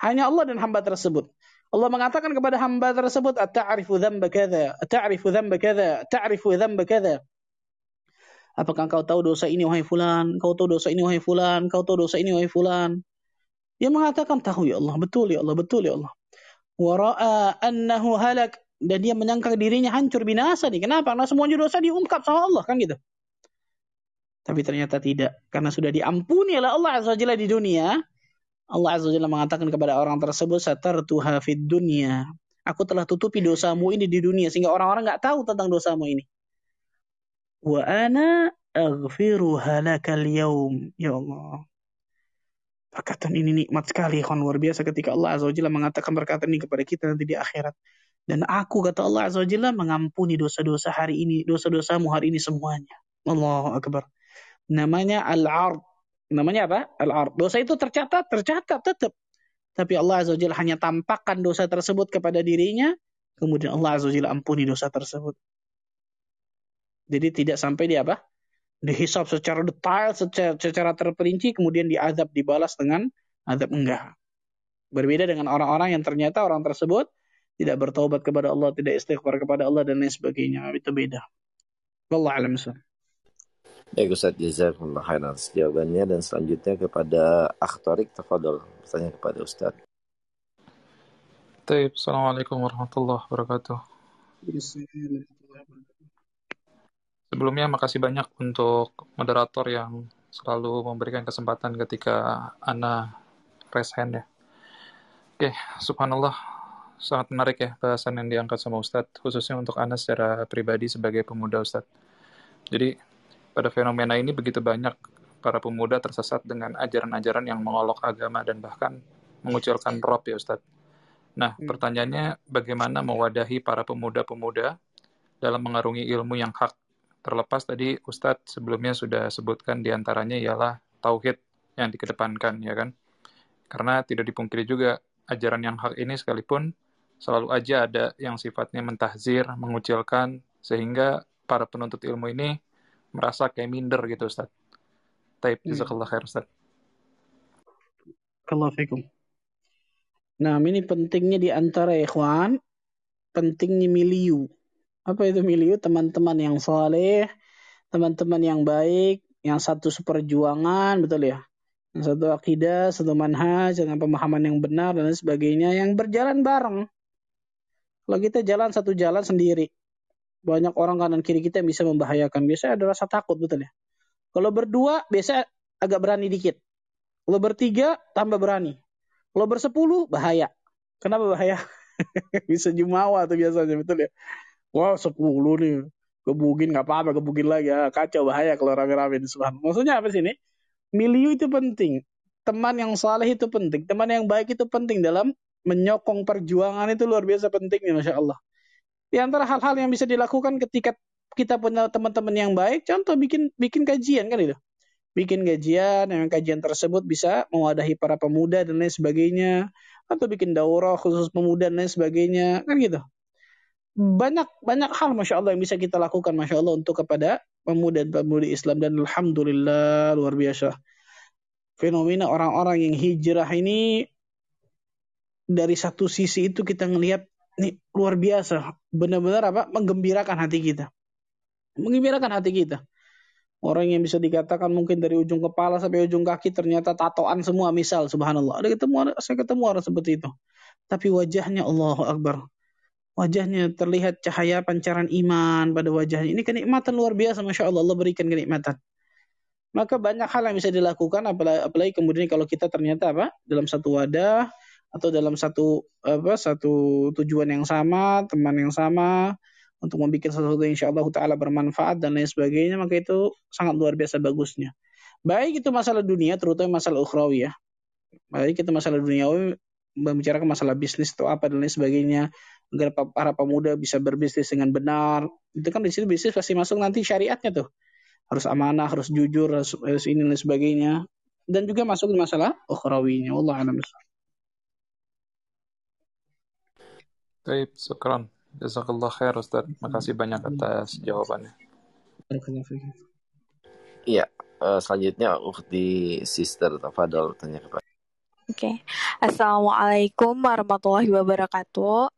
Hanya Allah dan hamba tersebut. Allah mengatakan kepada hamba tersebut, "Ata'rifu dzamba kadza, ata'rifu dzamba kadza, ta'rifu dzamba kadza." Apakah kau tahu dosa ini wahai fulan? Kau tahu dosa ini wahai fulan? Kau tahu dosa ini wahai fulan? Dia mengatakan, "Tahu ya Allah, betul ya Allah, betul ya Allah." Wa ra'a annahu halak dan dia menyangka dirinya hancur binasa nih. Kenapa? Karena semuanya dosa diungkap sama Allah kan gitu. Tapi ternyata tidak. Karena sudah diampuni oleh Allah Azza Jalla di dunia, Allah Azza Jalla mengatakan kepada orang tersebut, satartuha fid dunya. Aku telah tutupi dosamu ini di dunia sehingga orang-orang nggak tahu tentang dosamu ini. Wa ana aghfiruha lakal yaum. Ya Allah. Perkataan ini nikmat sekali, kan luar biasa ketika Allah Azza wa Jalla mengatakan perkataan ini kepada kita nanti di akhirat. Dan aku kata Allah Azza wa Jalla mengampuni dosa-dosa hari ini, dosa-dosamu hari ini semuanya. Allah Akbar. Namanya al-ard namanya apa? Al-ard. Dosa itu tercatat, tercatat tetap. Tapi Allah Azza wa Jalla hanya tampakkan dosa tersebut kepada dirinya, kemudian Allah Azza wa Jalla ampuni dosa tersebut. Jadi tidak sampai di apa? Dihisap secara detail, secara, secara terperinci, kemudian diazab, dibalas dengan azab enggak. Berbeda dengan orang-orang yang ternyata orang tersebut tidak bertobat kepada Allah, tidak istighfar kepada Allah dan lain sebagainya. Itu beda. Wallahu a'lam Baik Ustaz, jazakumullah khairan atas jawabannya dan selanjutnya kepada Akhtarik Tafadol, bertanya kepada Ustaz. Taib, Assalamualaikum warahmatullahi wabarakatuh. Sebelumnya makasih banyak untuk moderator yang selalu memberikan kesempatan ketika Ana raise hand ya. Oke, subhanallah sangat menarik ya bahasan yang diangkat sama Ustadz, khususnya untuk Ana secara pribadi sebagai pemuda Ustadz. Jadi pada fenomena ini begitu banyak para pemuda tersesat dengan ajaran-ajaran yang mengolok agama dan bahkan mengucilkan rob ya Ustadz. Nah, hmm. pertanyaannya bagaimana mewadahi para pemuda-pemuda dalam mengarungi ilmu yang hak? Terlepas tadi Ustadz sebelumnya sudah sebutkan di antaranya ialah tauhid yang dikedepankan, ya kan? Karena tidak dipungkiri juga ajaran yang hak ini sekalipun selalu aja ada yang sifatnya mentahzir, mengucilkan, sehingga para penuntut ilmu ini merasa kayak minder gitu Ustaz. Taib, hmm. jazakallah khair Ustaz. Kalau fikum. Nah, ini pentingnya di antara ikhwan, pentingnya miliu. Apa itu miliu? Teman-teman yang soleh, teman-teman yang baik, yang satu seperjuangan, betul ya? Yang satu akidah, satu manhaj, dengan pemahaman yang benar, dan sebagainya, yang berjalan bareng. Kalau kita jalan satu jalan sendiri, banyak orang kanan kiri kita yang bisa membahayakan. Biasanya ada rasa takut betul ya. Kalau berdua biasa agak berani dikit. Kalau bertiga tambah berani. Kalau bersepuluh bahaya. Kenapa bahaya? <laughs> bisa jumawa tuh biasanya betul ya. Wah sepuluh nih. Gebugin nggak apa-apa, gebugin lagi. Ya, kacau bahaya kalau rame-rame di. Maksudnya apa sih ini? Milieu itu penting. Teman yang saleh itu penting. Teman yang baik itu penting dalam menyokong perjuangan itu luar biasa pentingnya, Masya Allah. Di antara hal-hal yang bisa dilakukan ketika kita punya teman-teman yang baik, contoh bikin bikin kajian kan itu. Bikin kajian, yang kajian tersebut bisa mewadahi para pemuda dan lain sebagainya, atau bikin daurah khusus pemuda dan lain sebagainya, kan gitu. Banyak banyak hal masya Allah yang bisa kita lakukan masya Allah untuk kepada pemuda dan pemudi Islam dan alhamdulillah luar biasa. Fenomena orang-orang yang hijrah ini dari satu sisi itu kita ngelihat ini luar biasa. Benar-benar apa? Menggembirakan hati kita. Menggembirakan hati kita. Orang yang bisa dikatakan mungkin dari ujung kepala sampai ujung kaki ternyata tatoan semua misal subhanallah. Ada ketemu saya ketemu orang seperti itu. Tapi wajahnya Allah Akbar. Wajahnya terlihat cahaya pancaran iman pada wajahnya. Ini kenikmatan luar biasa Masya Allah. Allah berikan kenikmatan. Maka banyak hal yang bisa dilakukan apalagi, apalagi kemudian kalau kita ternyata apa dalam satu wadah atau dalam satu apa satu tujuan yang sama, teman yang sama untuk membuat sesuatu yang insyaallah taala bermanfaat dan lain sebagainya, maka itu sangat luar biasa bagusnya. Baik itu masalah dunia terutama masalah ukhrawi ya. Baik itu masalah duniawi membicarakan masalah bisnis atau apa dan lain sebagainya agar para pemuda bisa berbisnis dengan benar. Itu kan di sini bisnis pasti masuk nanti syariatnya tuh. Harus amanah, harus jujur, harus, harus ini dan sebagainya. Dan juga masuk di masalah ukhrawinya. Allah a'lam Baik, syukran. Jazakallah khair Ustaz. Makasih banyak atas jawabannya. Iya, uh, selanjutnya Ukti Sister Tafadol tanya kepada Oke. Okay. Assalamualaikum warahmatullahi wabarakatuh.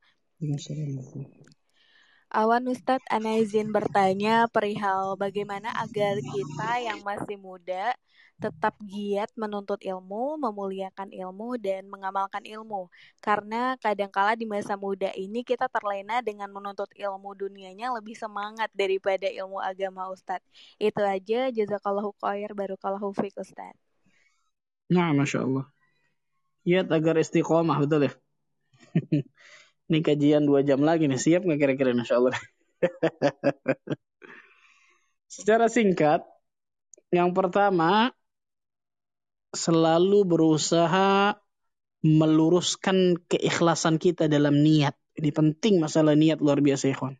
Awan Ustadz, Ana izin bertanya perihal bagaimana agar kita yang masih muda tetap giat menuntut ilmu, memuliakan ilmu, dan mengamalkan ilmu. Karena kadangkala di masa muda ini kita terlena dengan menuntut ilmu dunianya lebih semangat daripada ilmu agama Ustadz. Itu aja, jazakallahu khair, barukallahu fiqh Ustadz. Nah, Masya Allah. Giat agar istiqomah, betul ya? <laughs> Ini kajian dua jam lagi nih, siap nggak kira-kira Masya Allah? <laughs> Secara singkat, yang pertama, selalu berusaha meluruskan keikhlasan kita dalam niat. Ini penting masalah niat luar biasa ikhwan.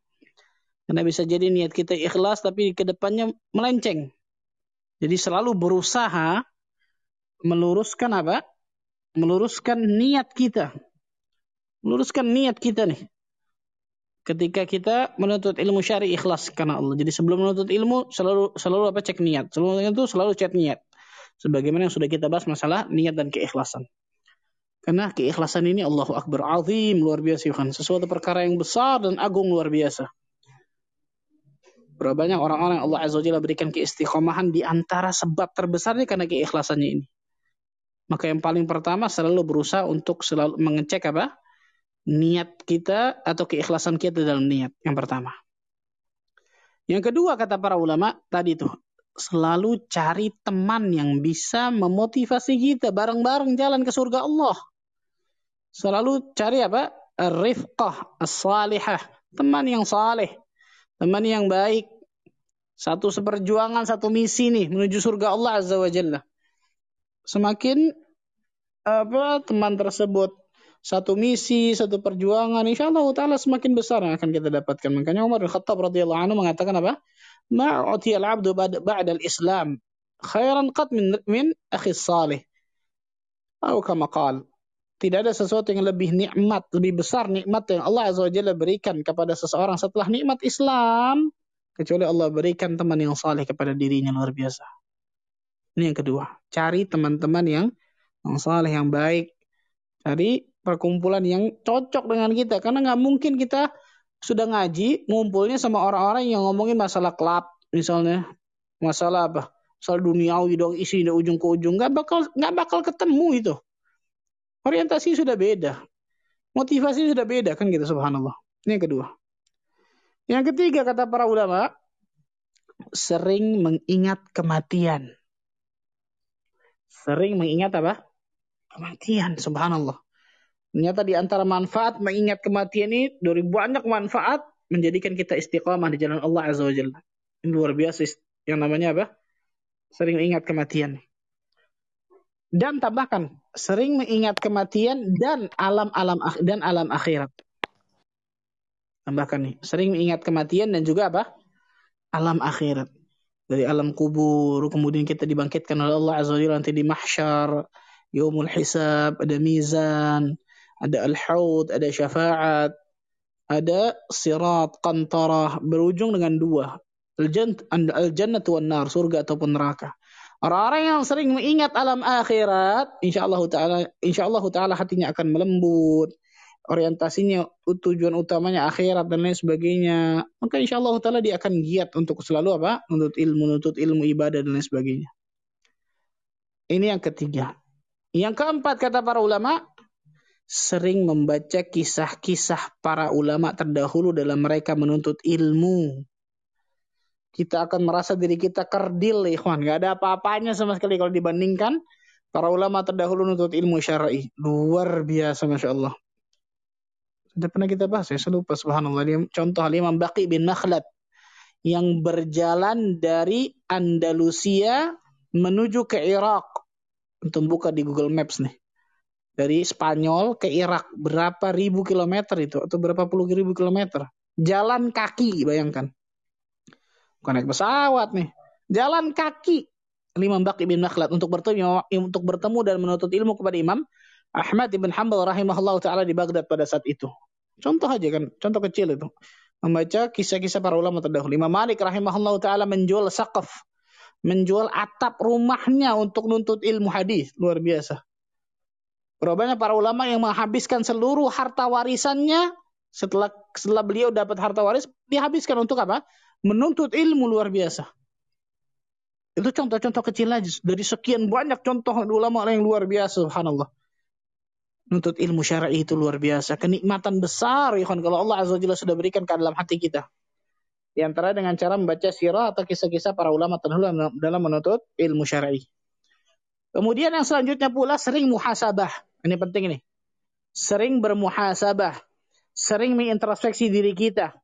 Karena bisa jadi niat kita ikhlas tapi ke depannya melenceng. Jadi selalu berusaha meluruskan apa? Meluruskan niat kita. Meluruskan niat kita nih. Ketika kita menuntut ilmu syari ikhlas karena Allah. Jadi sebelum menuntut ilmu selalu selalu apa cek niat. Sebelum itu selalu cek niat sebagaimana yang sudah kita bahas masalah niat dan keikhlasan. Karena keikhlasan ini Allahu Akbar azim luar biasa Yohan. Sesuatu perkara yang besar dan agung luar biasa. Berapa banyak orang-orang yang Allah Azza wa Jalla berikan keistiqomahan di antara sebab terbesarnya karena keikhlasannya ini. Maka yang paling pertama selalu berusaha untuk selalu mengecek apa? Niat kita atau keikhlasan kita dalam niat. Yang pertama. Yang kedua kata para ulama tadi tuh selalu cari teman yang bisa memotivasi kita bareng-bareng jalan ke surga Allah. Selalu cari apa? Rifqah, as-salihah. Teman yang saleh. Teman yang baik. Satu seperjuangan, satu misi nih menuju surga Allah Azza wa Jalla. Semakin apa teman tersebut satu misi, satu perjuangan, insya Allah Taala semakin besar yang akan kita dapatkan. Makanya Umar bin Khattab radhiyallahu anhu mengatakan apa? Ma'uti al-abdu ba'da al-Islam khairan qat min min akhi salih. Atau kama qal. Tidak ada sesuatu yang lebih nikmat, lebih besar nikmat yang Allah Azza wa Jalla berikan kepada seseorang setelah nikmat Islam kecuali Allah berikan teman yang saleh kepada dirinya luar biasa. Ini yang kedua, cari teman-teman yang yang saleh, yang baik. Cari perkumpulan yang cocok dengan kita karena nggak mungkin kita sudah ngaji, ngumpulnya sama orang-orang yang ngomongin masalah klub, misalnya, masalah apa, masalah duniawi dong, isi dari ujung ke ujung, nggak bakal nggak bakal ketemu itu. Orientasi sudah beda, motivasi sudah beda kan gitu, subhanallah. Ini yang kedua. Yang ketiga kata para ulama, sering mengingat kematian. Sering mengingat apa? Kematian, subhanallah. Ternyata di antara manfaat mengingat kematian ini dari banyak manfaat menjadikan kita istiqamah di jalan Allah Azza wa Jalla. Ini luar biasa yang namanya apa? Sering mengingat kematian. Dan tambahkan sering mengingat kematian dan alam-alam dan alam akhirat. Tambahkan nih, sering mengingat kematian dan juga apa? Alam akhirat. Dari alam kubur, kemudian kita dibangkitkan oleh Allah Azza wa Jalla nanti di mahsyar, yaumul hisab, ada mizan, ada al-haud, ada syafaat, ada sirat, qantarah, berujung dengan dua. Al-jannah wan nar, surga ataupun neraka. Orang-orang yang sering mengingat alam akhirat, insyaallah taala insyaallah taala hatinya akan melembut, orientasinya tujuan utamanya akhirat dan lain sebagainya. Maka insyaallah taala dia akan giat untuk selalu apa? Menuntut ilmu, menuntut ilmu ibadah dan lain sebagainya. Ini yang ketiga. Yang keempat kata para ulama, sering membaca kisah-kisah para ulama terdahulu dalam mereka menuntut ilmu. Kita akan merasa diri kita kerdil, ikhwan. Gak ada apa-apanya sama sekali kalau dibandingkan Para ulama terdahulu menuntut ilmu syar'i. Luar biasa, Masya Allah. Sudah pernah kita bahas ya, saya lupa subhanallah. Contoh Imam Baqi bin Makhlad yang berjalan dari Andalusia menuju ke Irak. Untuk buka di Google Maps nih. Dari Spanyol ke Irak. Berapa ribu kilometer itu? Atau berapa puluh ribu kilometer? Jalan kaki, bayangkan. Bukan naik pesawat nih. Jalan kaki Imam Baqi bin Makhlad untuk bertemu untuk bertemu dan menuntut ilmu kepada Imam Ahmad bin Hanbal rahimahullah taala di Baghdad pada saat itu. Contoh aja kan, contoh kecil itu. Membaca kisah-kisah para ulama terdahulu. Imam Malik rahimahullah taala menjual saqaf, menjual atap rumahnya untuk nuntut ilmu hadis, luar biasa. Berapa para ulama yang menghabiskan seluruh harta warisannya setelah setelah beliau dapat harta waris dihabiskan untuk apa? Menuntut ilmu luar biasa. Itu contoh-contoh kecil aja. Dari sekian banyak contoh ulama yang luar biasa, subhanallah. Nuntut ilmu syar'i itu luar biasa. Kenikmatan besar ya kalau Allah Azza wa Jalla sudah berikan ke dalam hati kita. Di antara dengan cara membaca sirah atau kisah-kisah para ulama terdahulu dalam menuntut ilmu syar'i. Kemudian yang selanjutnya pula sering muhasabah. Ini penting ini. Sering bermuhasabah. Sering mengintrospeksi diri kita.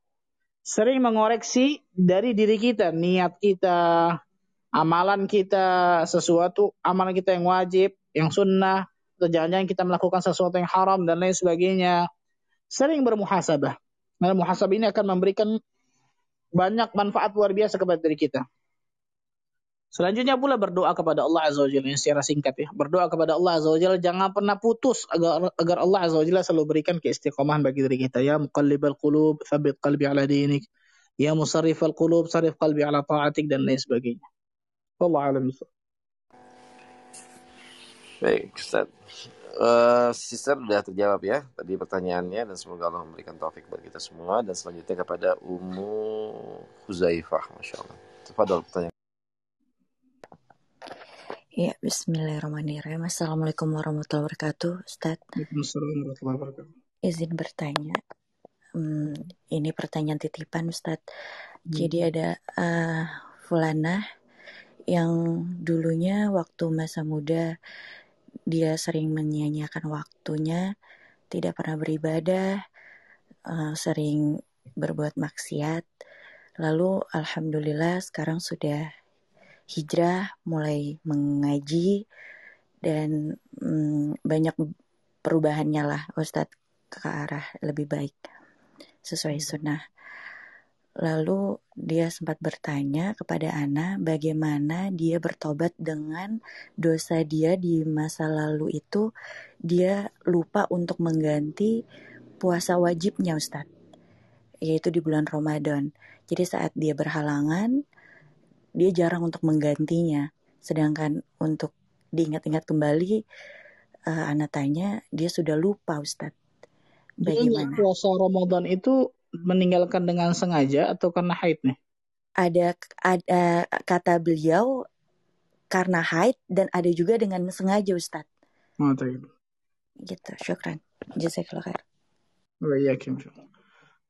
Sering mengoreksi dari diri kita. Niat kita, amalan kita sesuatu amalan kita yang wajib, yang sunnah, atau jangan-jangan kita melakukan sesuatu yang haram dan lain sebagainya. Sering bermuhasabah. Nah, muhasabah ini akan memberikan banyak manfaat luar biasa kepada diri kita. Selanjutnya pula berdoa kepada Allah Azza wa Jalla secara singkat ya. Berdoa kepada Allah Azza wa Jalla jangan pernah putus agar agar Allah Azza wa Jalla selalu berikan keistiqomahan bagi diri kita. Ya muqallibal qulub, tsabbit qalbi ala dinik. Ya musarrifal qulub, sarif qalbi ala ta'atik dan lain sebagainya. Allah alam. Baik, Ustaz. Uh, sister sudah terjawab ya tadi pertanyaannya dan semoga Allah memberikan taufik bagi kita semua dan selanjutnya kepada Ummu Huzaifah Masya Allah Tafadol pertanyaan Ya, Bismillahirrahmanirrahim. Assalamualaikum warahmatullahi wabarakatuh, Ustaz. Waalaikumsalam warahmatullahi wabarakatuh. Izin bertanya. Hmm, ini pertanyaan titipan, Ustaz. Hmm. Jadi ada uh, Fulana yang dulunya waktu masa muda dia sering menyia-nyiakan waktunya, tidak pernah beribadah, uh, sering berbuat maksiat. Lalu alhamdulillah sekarang sudah hijrah, mulai mengaji dan um, banyak perubahannya lah Ustadz ke arah lebih baik sesuai sunnah. Lalu dia sempat bertanya kepada Ana bagaimana dia bertobat dengan dosa dia di masa lalu itu dia lupa untuk mengganti puasa wajibnya Ustadz yaitu di bulan Ramadan. Jadi saat dia berhalangan dia jarang untuk menggantinya. Sedangkan untuk diingat-ingat kembali uh, Ana tanya dia sudah lupa Ustadz. Bagaimana? Jadi puasa Ramadan itu meninggalkan dengan sengaja atau karena haid nih? Ada ada kata beliau karena haid dan ada juga dengan sengaja Ustadz. Oh, Gitu, syukran. Jazakallah khair. Waiyakim.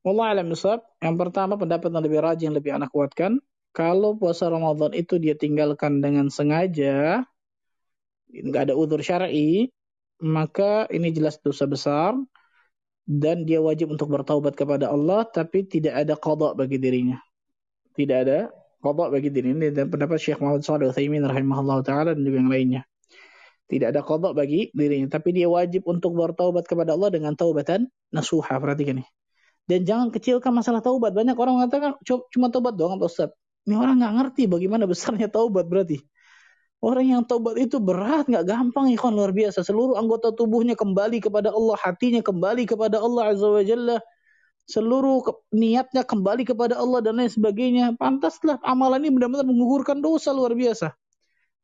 Wallah alam. Yang pertama pendapat yang lebih rajin, lebih anak kuatkan. Kalau puasa Ramadan itu dia tinggalkan dengan sengaja, nggak ada udur syar'i, maka ini jelas dosa besar dan dia wajib untuk bertaubat kepada Allah tapi tidak ada qada bagi dirinya. Tidak ada qada bagi dirinya dan pendapat Syekh Muhammad Shalih Utsaimin rahimahullah taala dan juga yang lainnya. Tidak ada qada bagi dirinya tapi dia wajib untuk bertaubat kepada Allah dengan taubatan nasuha. Perhatikan nih. Dan jangan kecilkan masalah taubat. Banyak orang mengatakan cuma taubat doang Pak Ustaz. Ini orang nggak ngerti bagaimana besarnya taubat berarti. Orang yang taubat itu berat, nggak gampang, ikhwan luar biasa. Seluruh anggota tubuhnya kembali kepada Allah, hatinya kembali kepada Allah Azza wa Jalla. Seluruh niatnya kembali kepada Allah dan lain sebagainya. Pantaslah amalan ini benar-benar menggugurkan dosa luar biasa.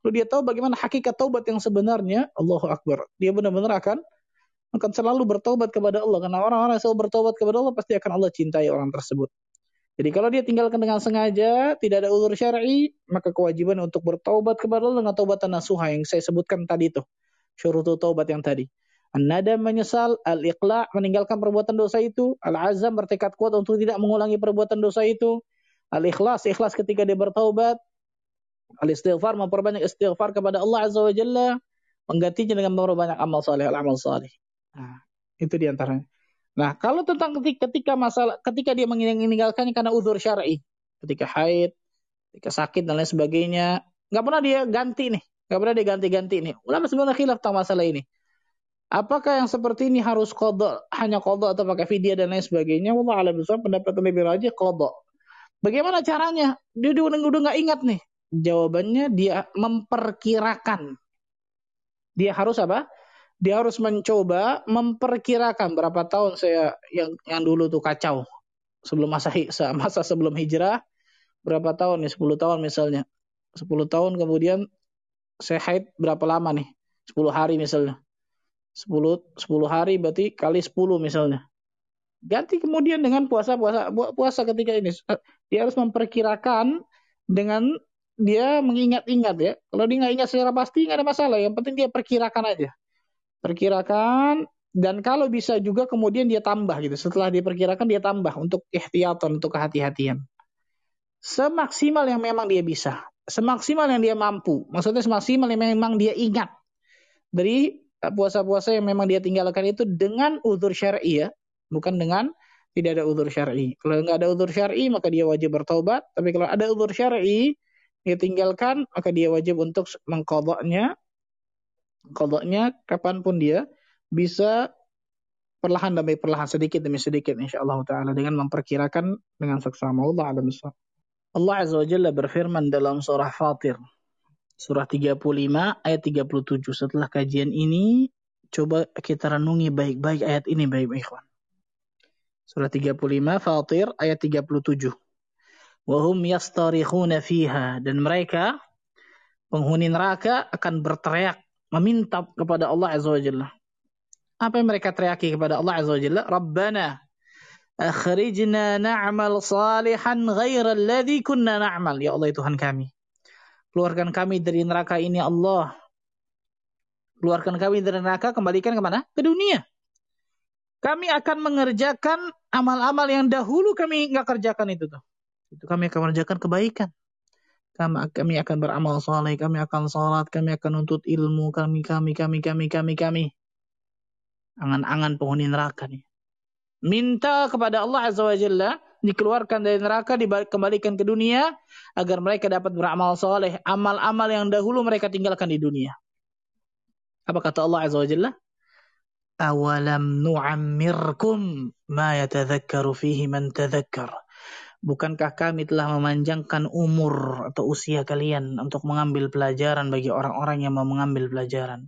Kalau dia tahu bagaimana hakikat taubat yang sebenarnya, Allahu Akbar. Dia benar-benar akan akan selalu bertobat kepada Allah. Karena orang-orang yang selalu bertobat kepada Allah, pasti akan Allah cintai orang tersebut. Jadi kalau dia tinggalkan dengan sengaja, tidak ada ulur syar'i, maka kewajiban untuk bertaubat kepada Allah dengan taubatan nasuha yang saya sebutkan tadi itu. Syurutu taubat yang tadi. An-nadam menyesal, al-iqla' meninggalkan perbuatan dosa itu, al-azam bertekad kuat untuk tidak mengulangi perbuatan dosa itu, al-ikhlas, ikhlas ketika dia bertaubat, al-istighfar memperbanyak istighfar kepada Allah Azza wa Jalla, Menggantinya dengan memperbanyak amal saleh, amal saleh. Nah, itu di antaranya. Nah, kalau tentang ketika, ketika masalah ketika dia meninggalkannya karena uzur syar'i, ketika haid, ketika sakit dan lain sebagainya, nggak pernah dia ganti nih, nggak pernah dia ganti-ganti nih. Ulama sebenarnya khilaf tentang masalah ini. Apakah yang seperti ini harus kodok, hanya kodok atau pakai vidya dan lain sebagainya? Allah alam besar pendapat lebih rajin kodok. Bagaimana caranya? Dia udah udah nggak ingat nih. Jawabannya dia memperkirakan. Dia harus apa? Dia harus mencoba memperkirakan berapa tahun saya yang yang dulu tuh kacau. Sebelum masa masa sebelum hijrah berapa tahun nih? 10 tahun misalnya. 10 tahun kemudian saya haid berapa lama nih? 10 hari misalnya. 10 10 hari berarti kali 10 misalnya. Ganti kemudian dengan puasa puasa puasa ketika ini. Dia harus memperkirakan dengan dia mengingat-ingat ya. Kalau dia nggak ingat secara pasti nggak ada masalah. Yang penting dia perkirakan aja perkirakan dan kalau bisa juga kemudian dia tambah gitu. Setelah diperkirakan dia tambah untuk ihtiyatan, untuk kehati-hatian. Semaksimal yang memang dia bisa. Semaksimal yang dia mampu. Maksudnya semaksimal yang memang dia ingat. Dari puasa-puasa yang memang dia tinggalkan itu dengan uzur syar'i ya. Bukan dengan tidak ada uzur syar'i. Kalau nggak ada uzur syar'i maka dia wajib bertobat. Tapi kalau ada uzur syar'i dia tinggalkan maka dia wajib untuk mengkodoknya kodoknya kapan pun dia bisa perlahan demi perlahan sedikit demi sedikit insyaallah taala dengan memperkirakan dengan seksama Allah alam Allah azza wa jalla berfirman dalam surah Fatir surah 35 ayat 37 setelah kajian ini coba kita renungi baik-baik ayat ini baik-baik ikhwan. Surah 35 Fatir ayat 37 wahum yastarikhuna fiha dan mereka penghuni neraka akan berteriak meminta kepada Allah Azza wa Jalla. Apa yang mereka teriaki kepada Allah Azza wa Jalla? Rabbana akhrijna na'mal salihan ghaira alladhi kunna na'mal. Ya Allah Tuhan kami. Keluarkan kami dari neraka ini Allah. Keluarkan kami dari neraka, kembalikan ke mana? Ke dunia. Kami akan mengerjakan amal-amal yang dahulu kami nggak kerjakan itu tuh. Itu kami akan mengerjakan kebaikan kami, kami akan beramal soleh, kami akan sholat, kami akan nuntut ilmu, kami, kami, kami, kami, kami, kami. Angan-angan penghuni neraka nih. Minta kepada Allah Azza wa Jalla dikeluarkan dari neraka, dikembalikan ke dunia agar mereka dapat beramal soleh, amal-amal yang dahulu mereka tinggalkan di dunia. Apa kata Allah Azza wa Jalla? Awalam nu'ammirkum ma yatadhakkaru fihi man tadhakkar. Bukankah kami telah memanjangkan umur atau usia kalian untuk mengambil pelajaran bagi orang-orang yang mau mengambil pelajaran?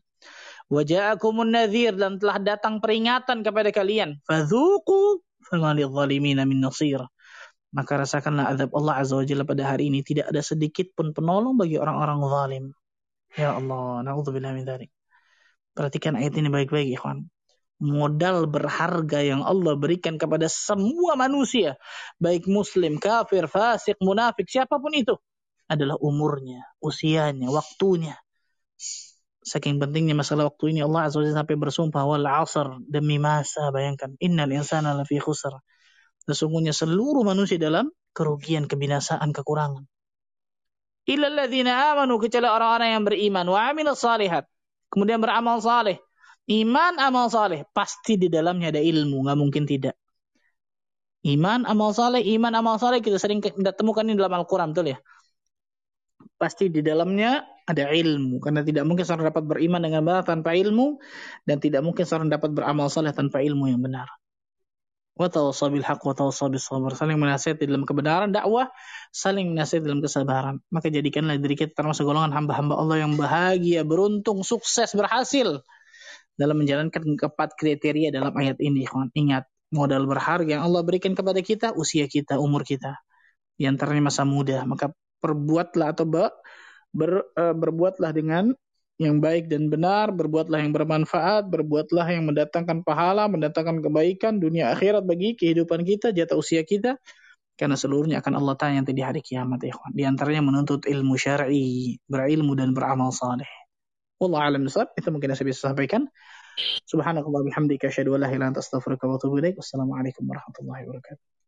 Waja'akumun nadhir dan telah datang peringatan kepada kalian. Fadhuku famalil zalimina min nasir. Maka rasakanlah azab Allah Azza wa Jalla pada hari ini. Tidak ada sedikit pun penolong bagi orang-orang zalim. Ya Allah, na'udzubillah min dhalik. Perhatikan ayat ini baik-baik, ikhwan modal berharga yang Allah berikan kepada semua manusia, baik muslim, kafir, fasik, munafik, siapa pun itu, adalah umurnya, usianya, waktunya. Saking pentingnya masalah waktu ini Allah Azza sampai bersumpah wal asr demi masa bayangkan innal insana lafi khusr. Sesungguhnya seluruh manusia dalam kerugian, kebinasaan, kekurangan. Illa alladzina amanu kecuali orang-orang yang beriman wa amilus salihat. Kemudian beramal saleh Iman amal saleh pasti di dalamnya ada ilmu, nggak mungkin tidak. Iman amal saleh, iman amal saleh kita sering temukan ini dalam Al-Quran, betul ya? Pasti di dalamnya ada ilmu, karena tidak mungkin seorang dapat beriman dengan benar tanpa ilmu, dan tidak mungkin seorang dapat beramal saleh tanpa ilmu yang benar. Wa tawassabil haq wa tawassabil sabr. Saling menasihati dalam kebenaran dakwah, saling menasihati dalam kesabaran. Maka jadikanlah diri kita termasuk golongan hamba-hamba Allah yang bahagia, beruntung, sukses, berhasil dalam menjalankan keempat kriteria dalam ayat ini. Ingat, modal berharga yang Allah berikan kepada kita, usia kita, umur kita. Di antaranya masa muda. Maka perbuatlah atau ber, ber, berbuatlah dengan yang baik dan benar, berbuatlah yang bermanfaat, berbuatlah yang mendatangkan pahala, mendatangkan kebaikan dunia akhirat bagi kehidupan kita, jatah usia kita, karena seluruhnya akan Allah tanya nanti di hari kiamat ya Di antaranya menuntut ilmu syar'i, berilmu dan beramal saleh. Wallahu a'lam bishawab. Itu mungkin yang saya bisa sampaikan. Subhanakallah bihamdika asyhadu an la ilaha wa atubu ilaik. Wassalamualaikum warahmatullahi wabarakatuh.